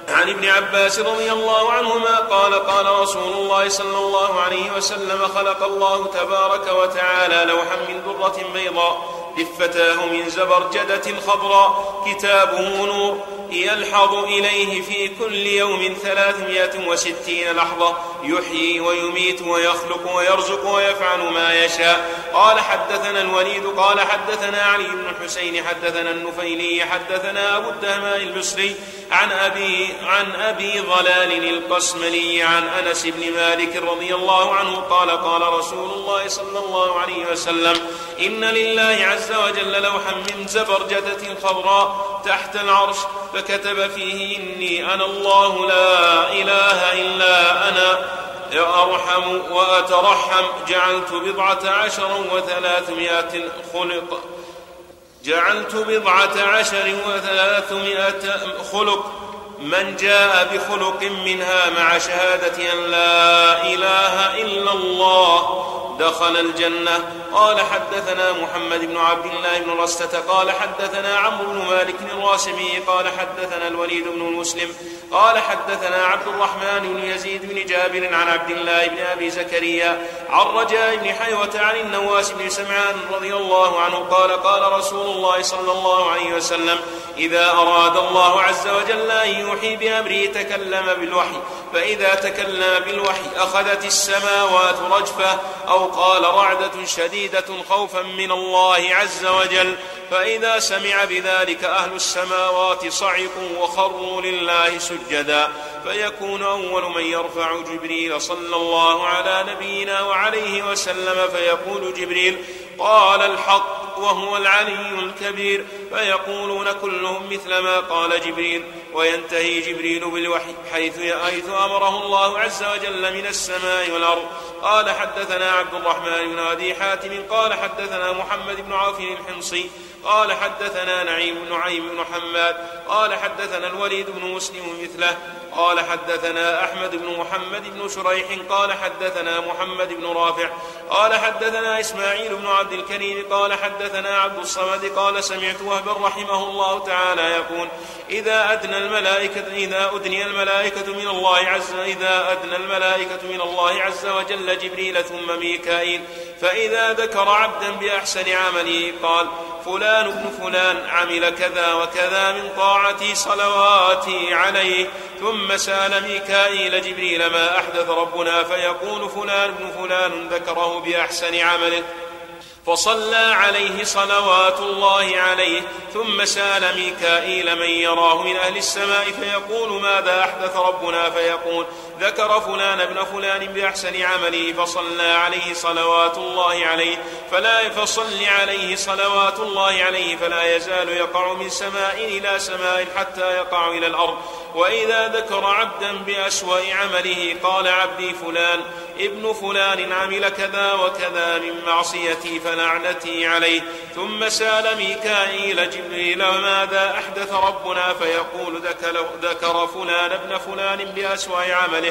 عن ابن عباس رضي الله عنهما قال قال رسول الله صلى الله عليه وسلم خلق الله تبارك وتعالى لوحا من ذرة بيضاء دفتاه من زبرجدة خضراء كتابه نور يلحظ إليه في كل يوم ثلاثمائة وستين لحظة يحيي ويميت ويخلق ويرزق ويفعل ما يشاء. قال حدثنا الوليد قال حدثنا علي بن الحسين حدثنا النفيلي حدثنا أبو الدهماء البصري عن أبي عن أبي ضلال القسملي عن أنس بن مالك رضي الله عنه قال قال رسول الله صلى الله عليه وسلم إن لله عز وجل لوحا من زبرجدة خضراء تحت العرش فكتب فيه إني أنا الله لا إله إلا أنا أرحم وأترحم جعلت بضعة عشر وثلاثمائة خلق. جعلت بضعة عشر وثلاثمائة خلق من جاء بخلق منها مع شهادة أن لا إله إلا الله دخل الجنة. قال حدثنا محمد بن عبد الله بن رستة قال حدثنا عمرو بن مالك الراسمي قال حدثنا الوليد بن مسلم قال حدثنا عبد الرحمن بن يزيد بن جابر عن عبد الله بن أبي زكريا عن رجاء بن حيوة عن النواس بن سمعان رضي الله عنه قال قال رسول الله صلى الله عليه وسلم إذا أراد الله عز وجل أن يوحي بأمره تكلم بالوحي فإذا تكلم بالوحي أخذت السماوات رجفة أو قال رعدة شديدة خوفا من الله عز وجل فإذا سمع بذلك أهل السماوات صعقوا وخروا لله سجدا فيكون أول من يرفع جبريل صلى الله على نبينا وعليه وسلم فيقول جبريل قال الحق وهو العلي الكبير. فيقولون كلهم مثل ما قال جبريل. وينتهي جبريل بالوحي حيث حيث أمره الله عز وجل من السماء والأرض. قال حدثنا عبد الرحمن بن أبي حاتم. قال حدثنا محمد بن عوف الحمصي. قال حدثنا نعيم بن نعيم بن حماد. قال حدثنا الوليد بن مسلم مثله. قال حدثنا أحمد بن محمد بن شريح قال حدثنا محمد بن رافع قال حدثنا إسماعيل بن عبد الكريم قال حدثنا عبد الصمد قال سمعت وهبا رحمه الله تعالى يقول إذا أدنى الملائكة إذا أدني الملائكة من الله عز إذا أدنى الملائكة من الله عز وجل جبريل ثم ميكائيل فإذا ذكر عبدا بأحسن عمله قال فلان ابن فلان عمل كذا وكذا من طاعتي صلواتي عليه ثم سأل ميكائيل جبريل ما أحدث ربنا فيقول فلان ابن فلان ذكره بأحسن عمله. فصلى عليه صلوات الله عليه ثم سأل ميكائيل من يراه من أهل السماء فيقول ماذا أحدث ربنا؟ فيقول ذكر فلان ابن فلان بأحسن عمله فصلى عليه صلوات الله عليه فلا فصل عليه صلوات الله عليه فلا يزال يقع من سماء إلى سماء حتى يقع إلى الأرض. وإذا ذكر عبدا بأسوأ عمله قال عبدي فلان ابن فلان عمل كذا وكذا من معصيتي فلعنتي عليه. ثم سال ميكائيل جبريل ماذا أحدث ربنا؟ فيقول ذكر فلان ابن فلان بأسوأ عمله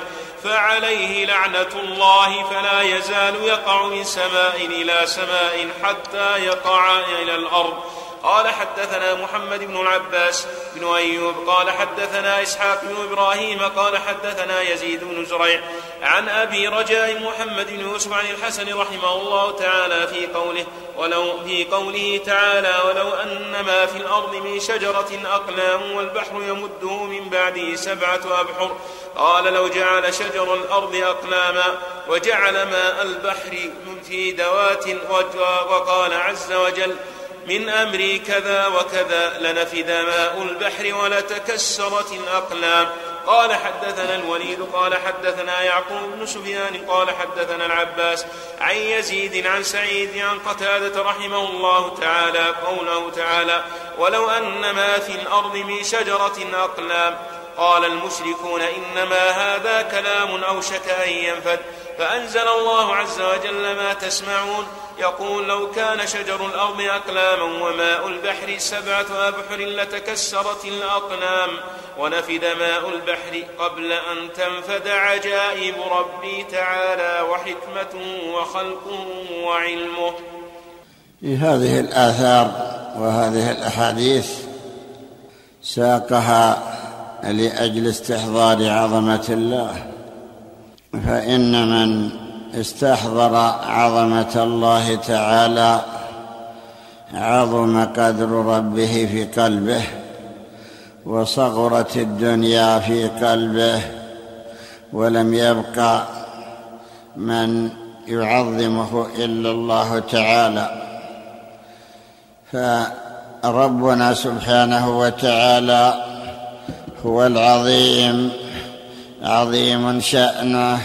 فعليه لعنة الله فلا يزال يقع من سماء إلى سماء حتى يقع إلى الأرض. قال حدثنا محمد بن العباس بن أيوب قال حدثنا إسحاق بن إبراهيم قال حدثنا يزيد بن زريع عن أبي رجاء محمد بن يوسف عن الحسن رحمه الله تعالى في قوله ولو في قوله تعالى ولو أن ما في الأرض من شجرة أقلام والبحر يمده من بعده سبعة أبحر قال لو جعل شجر الأرض أقلاما وجعل ماء البحر في دوات وقال عز وجل من أمري كذا وكذا لنفد ماء البحر ولتكسرت الأقلام. قال حدثنا الوليد قال حدثنا يعقوب بن سفيان قال حدثنا العباس عن يزيد عن سعيد عن قتادة رحمه الله تعالى قوله تعالى ولو أن ما في الأرض من شجرة أقلام قال المشركون إنما هذا كلام أوشك أن ينفد فأنزل الله عز وجل ما تسمعون يقول لو كان شجر الأرض أقلاما وماء البحر سبعة أبحر لتكسرت الأقلام ونفد ماء البحر قبل أن تنفد عجائب ربي تعالى وحكمته وخلقه وعلمه. هذه الآثار وهذه الأحاديث ساقها لأجل استحضار عظمة الله. فإن من استحضر عظمة الله تعالى عظم قدر ربه في قلبه وصغرت الدنيا في قلبه ولم يبقى من يعظمه إلا الله تعالى. فربنا سبحانه وتعالى هو العظيم عظيم شأنه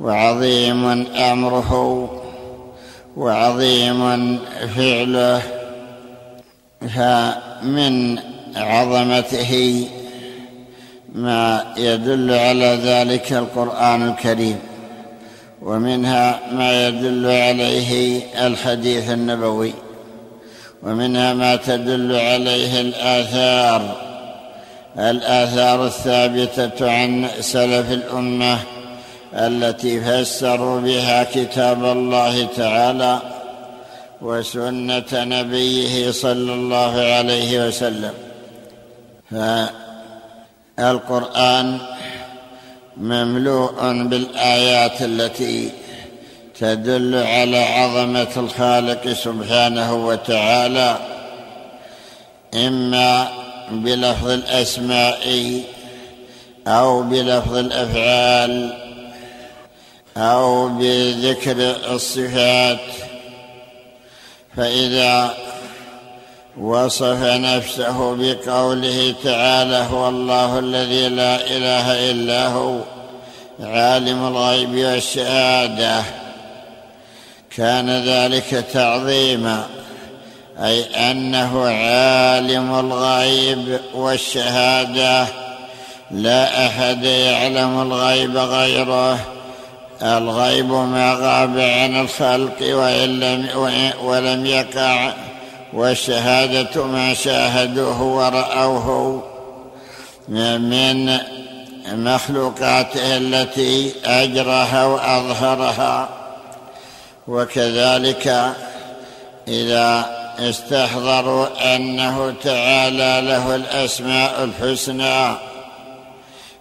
وعظيم أمره وعظيم فعله فمن عظمته ما يدل على ذلك القرآن الكريم ومنها ما يدل عليه الحديث النبوي ومنها ما تدل عليه الآثار الآثار الثابتة عن سلف الأمة التي فسروا بها كتاب الله تعالى وسنة نبيه صلى الله عليه وسلم. فالقرآن مملوء بالآيات التي تدل على عظمة الخالق سبحانه وتعالى إما بلفظ الأسماء أو بلفظ الأفعال أو بذكر الصفات. فإذا وصف نفسه بقوله تعالى هو الله الذي لا إله إلا هو عالم الغيب والشهادة كان ذلك تعظيما أي أنه عالم الغيب والشهادة لا أحد يعلم الغيب غيره. الغيب ما غاب عن الخلق وإن لم ولم يقع والشهادة ما شاهدوه ورأوه من مخلوقاته التي أجرها وأظهرها. وكذلك إذا استحضروا أنه تعالى له الأسماء الحسنى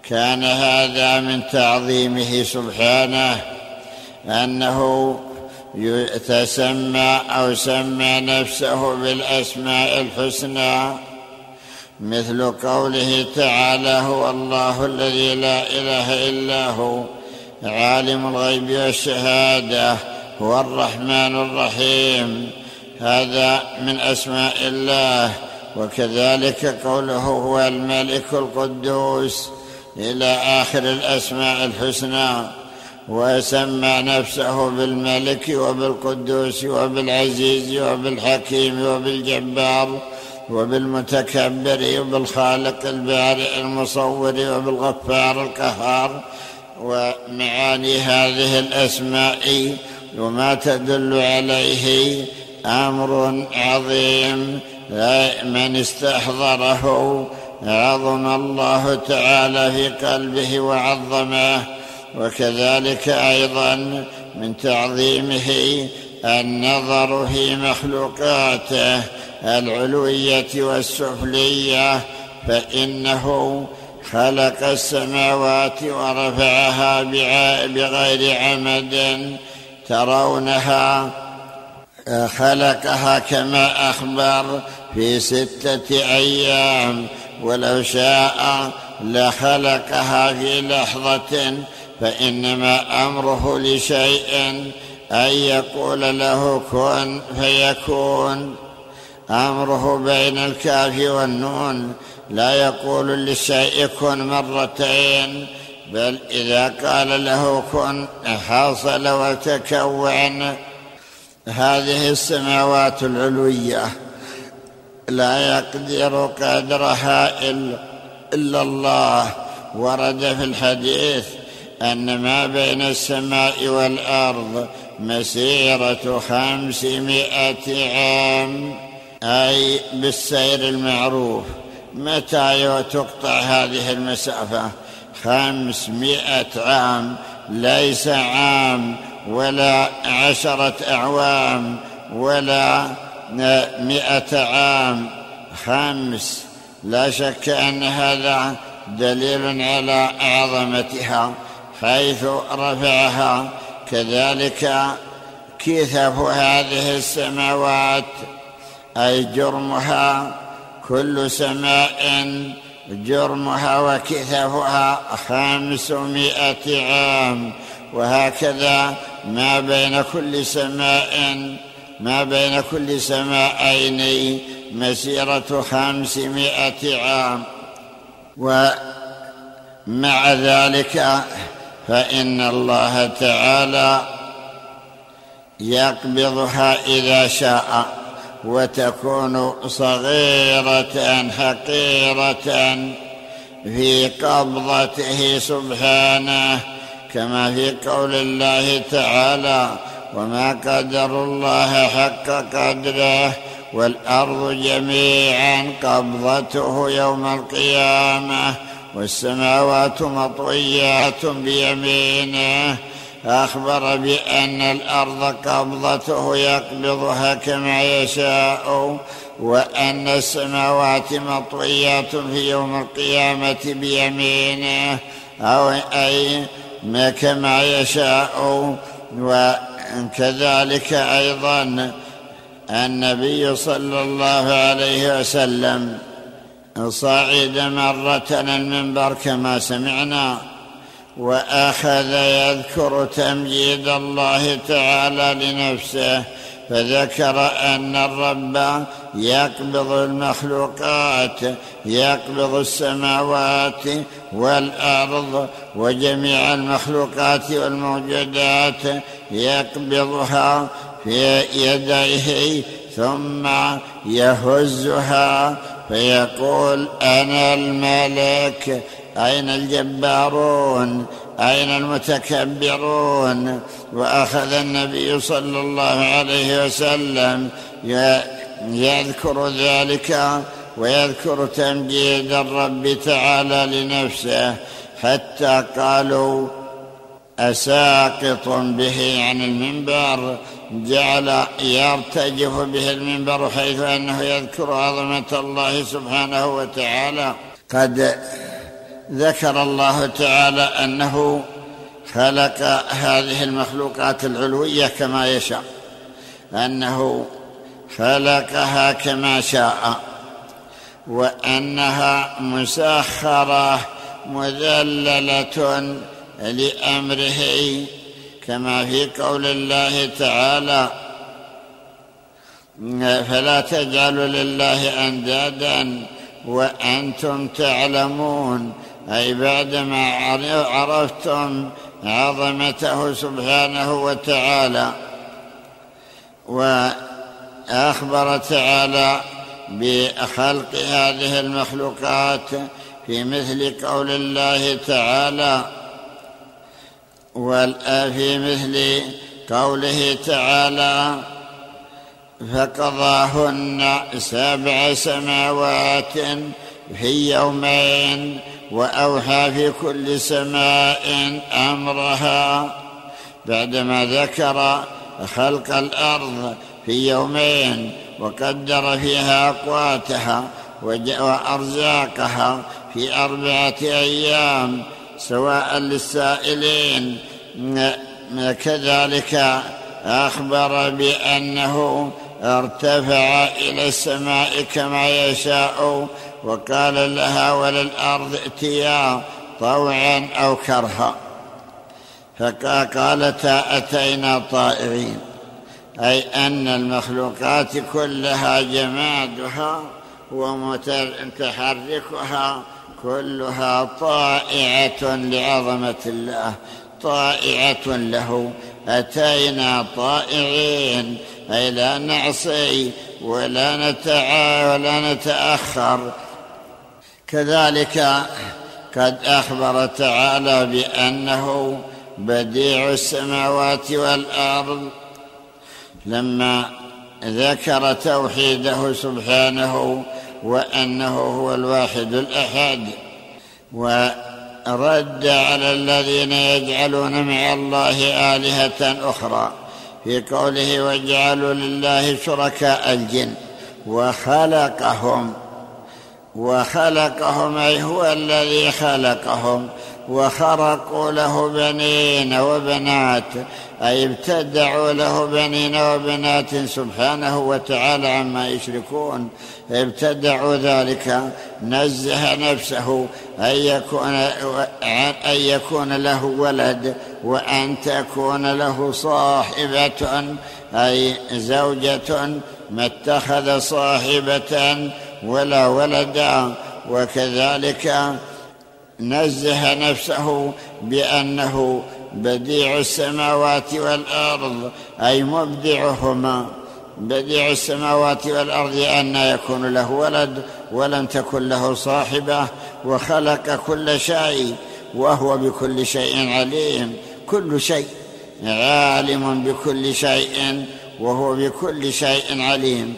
كان هذا من تعظيمه سبحانه أنه تسمى أو سمى نفسه بالأسماء الحسنى مثل قوله تعالى هو الله الذي لا إله إلا هو عالم الغيب والشهادة هو الرحمن الرحيم هذا من أسماء الله وكذلك قوله هو الملك القدوس إلى آخر الأسماء الحسنى وسمى نفسه بالملك وبالقدوس وبالعزيز وبالحكيم وبالجبار وبالمتكبر وبالخالق البارئ المصور وبالغفار القهار. ومعاني هذه الأسماء وما تدل عليه أمر عظيم من استحضره عظم الله تعالى في قلبه وعظمه وكذلك أيضا من تعظيمه النظر في مخلوقاته العلوية والسفلية فإنه خلق السماوات ورفعها بغير عمد ترونها خلقها كما أخبر في ستة أيام. ولو شاء لخلقها في لحظة فإنما أمره لشيء أن يقول له كن فيكون. أمره بين الكاف والنون لا يقول للشيء كن مرتين بل إذا قال له كن حصل وتكون. هذه السماوات العلوية. لا يقدر قدرها إلا الله. ورد في الحديث أن ما بين السماء والأرض مسيرة خمسمائة عام أي بالسير المعروف. متى تقطع هذه المسافة؟ خمسمائة عام. ليس عام ولا عشرة أعوام ولا مئة عام. خمس لا شك أن هذا دليل على عظمتها حيث رفعها. كذلك كثف هذه السماوات أي جرمها كل سماء جرمها وكثفها خمسمائة عام. وهكذا ما بين كل سماء ما بين كل سماءين مسيرة خمسمائة عام. ومع ذلك فإن الله تعالى يقبضها إذا شاء وتكون صغيرة حقيرة في قبضته سبحانه كما في قول الله تعالى وما قدر الله حق قدره والأرض جميعا قبضته يوم القيامة والسماوات مطويات بيمينه. أخبر بأن الأرض قبضته يقبضها كما يشاء وأن السماوات مطويات في يوم القيامة بيمينه. أو أي ما كما يشاء وكذلك أيضا النبي صلى الله عليه وسلم صعد مرة المنبر كما سمعنا وأخذ يذكر تمجيد الله تعالى لنفسه فذكر أن الرب يقبض المخلوقات يقبض السماوات والأرض وجميع المخلوقات والموجودات يقبضها في يديه ثم يهزها فيقول أنا الملك أين الجبارون؟ أين المتكبرون؟ وأخذ النبي صلى الله عليه وسلم يذكر ذلك ويذكر تمجيد الرب تعالى لنفسه حتى قالوا أساقط به عن المنبر جعل يرتجف به المنبر حيث أنه يذكر عظمة الله سبحانه وتعالى. قد ذكر الله تعالى أنه خلق هذه المخلوقات العلوية كما يشاء انه خلقها كما شاء وأنها مسخرة مذللة لأمره كما في قول الله تعالى فلا تجعلوا لله أندادا وأنتم تعلمون. أي بعدما عرفتم عظمته سبحانه وتعالى وأخبر تعالى بخلق هذه المخلوقات في مثل قول الله تعالى في مثل قوله تعالى فقضاهن سبع سماوات في يومين وأوحى في كل سماء أمرها بعدما ذكر خلق الأرض في يومين وقدر فيها أقواتها وارزاقها في أربعة أيام سواء للسائلين كذلك أخبر بأنه ارتفع إلى السماء كما يشاء وقال لها وللأرض ائتيا طوعا أو كرها. فقالتا أتينا طائعين. أي أن المخلوقات كلها جمادها ومتحركها كلها طائعة لعظمة الله. طائعة له. أتينا طائعين. أي لا نعصي ولا نتعا ولا نتأخر. كذلك قد أخبر تعالى بأنه بديع السماوات والأرض. لما ذكر توحيده سبحانه وأنه هو الواحد الأحد ورد على الذين يجعلون مع الله آلهة أخرى في قوله وجعلوا لله شركاء الجن وخلقهم. وخلقهم أي هو الذي خلقهم. وخرقوا له بنين وبنات أي ابتدعوا له بنين وبنات سبحانه وتعالى عما يشركون. ابتدعوا ذلك نزه نفسه أن يكون أن يكون له ولد وأن تكون له صاحبة أي زوجة ما اتخذ صاحبة ولا ولدا وكذلك نزه نفسه بأنه بديع السماوات والأرض أي مبدعهما بديع السماوات والأرض أن يكون له ولد ولم تكن له صاحبة وخلق كل شيء وهو بكل شيء عليم. كل شيء عالم بكل شيء وهو بكل شيء عليم.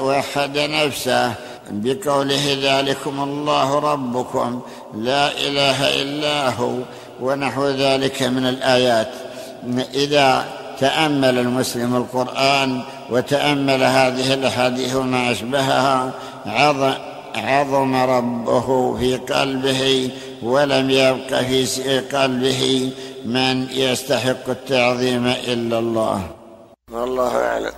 وحد نفسه. بقوله ذلكم الله ربكم. لا إله إلا هو ونحو ذلك من الآيات. إذا تأمل المسلم القرآن وتأمل هذه الأحاديث وما أشبهها عظم ربه في قلبه ولم يبق في قلبه من يستحق التعظيم إلا الله. والله أعلم.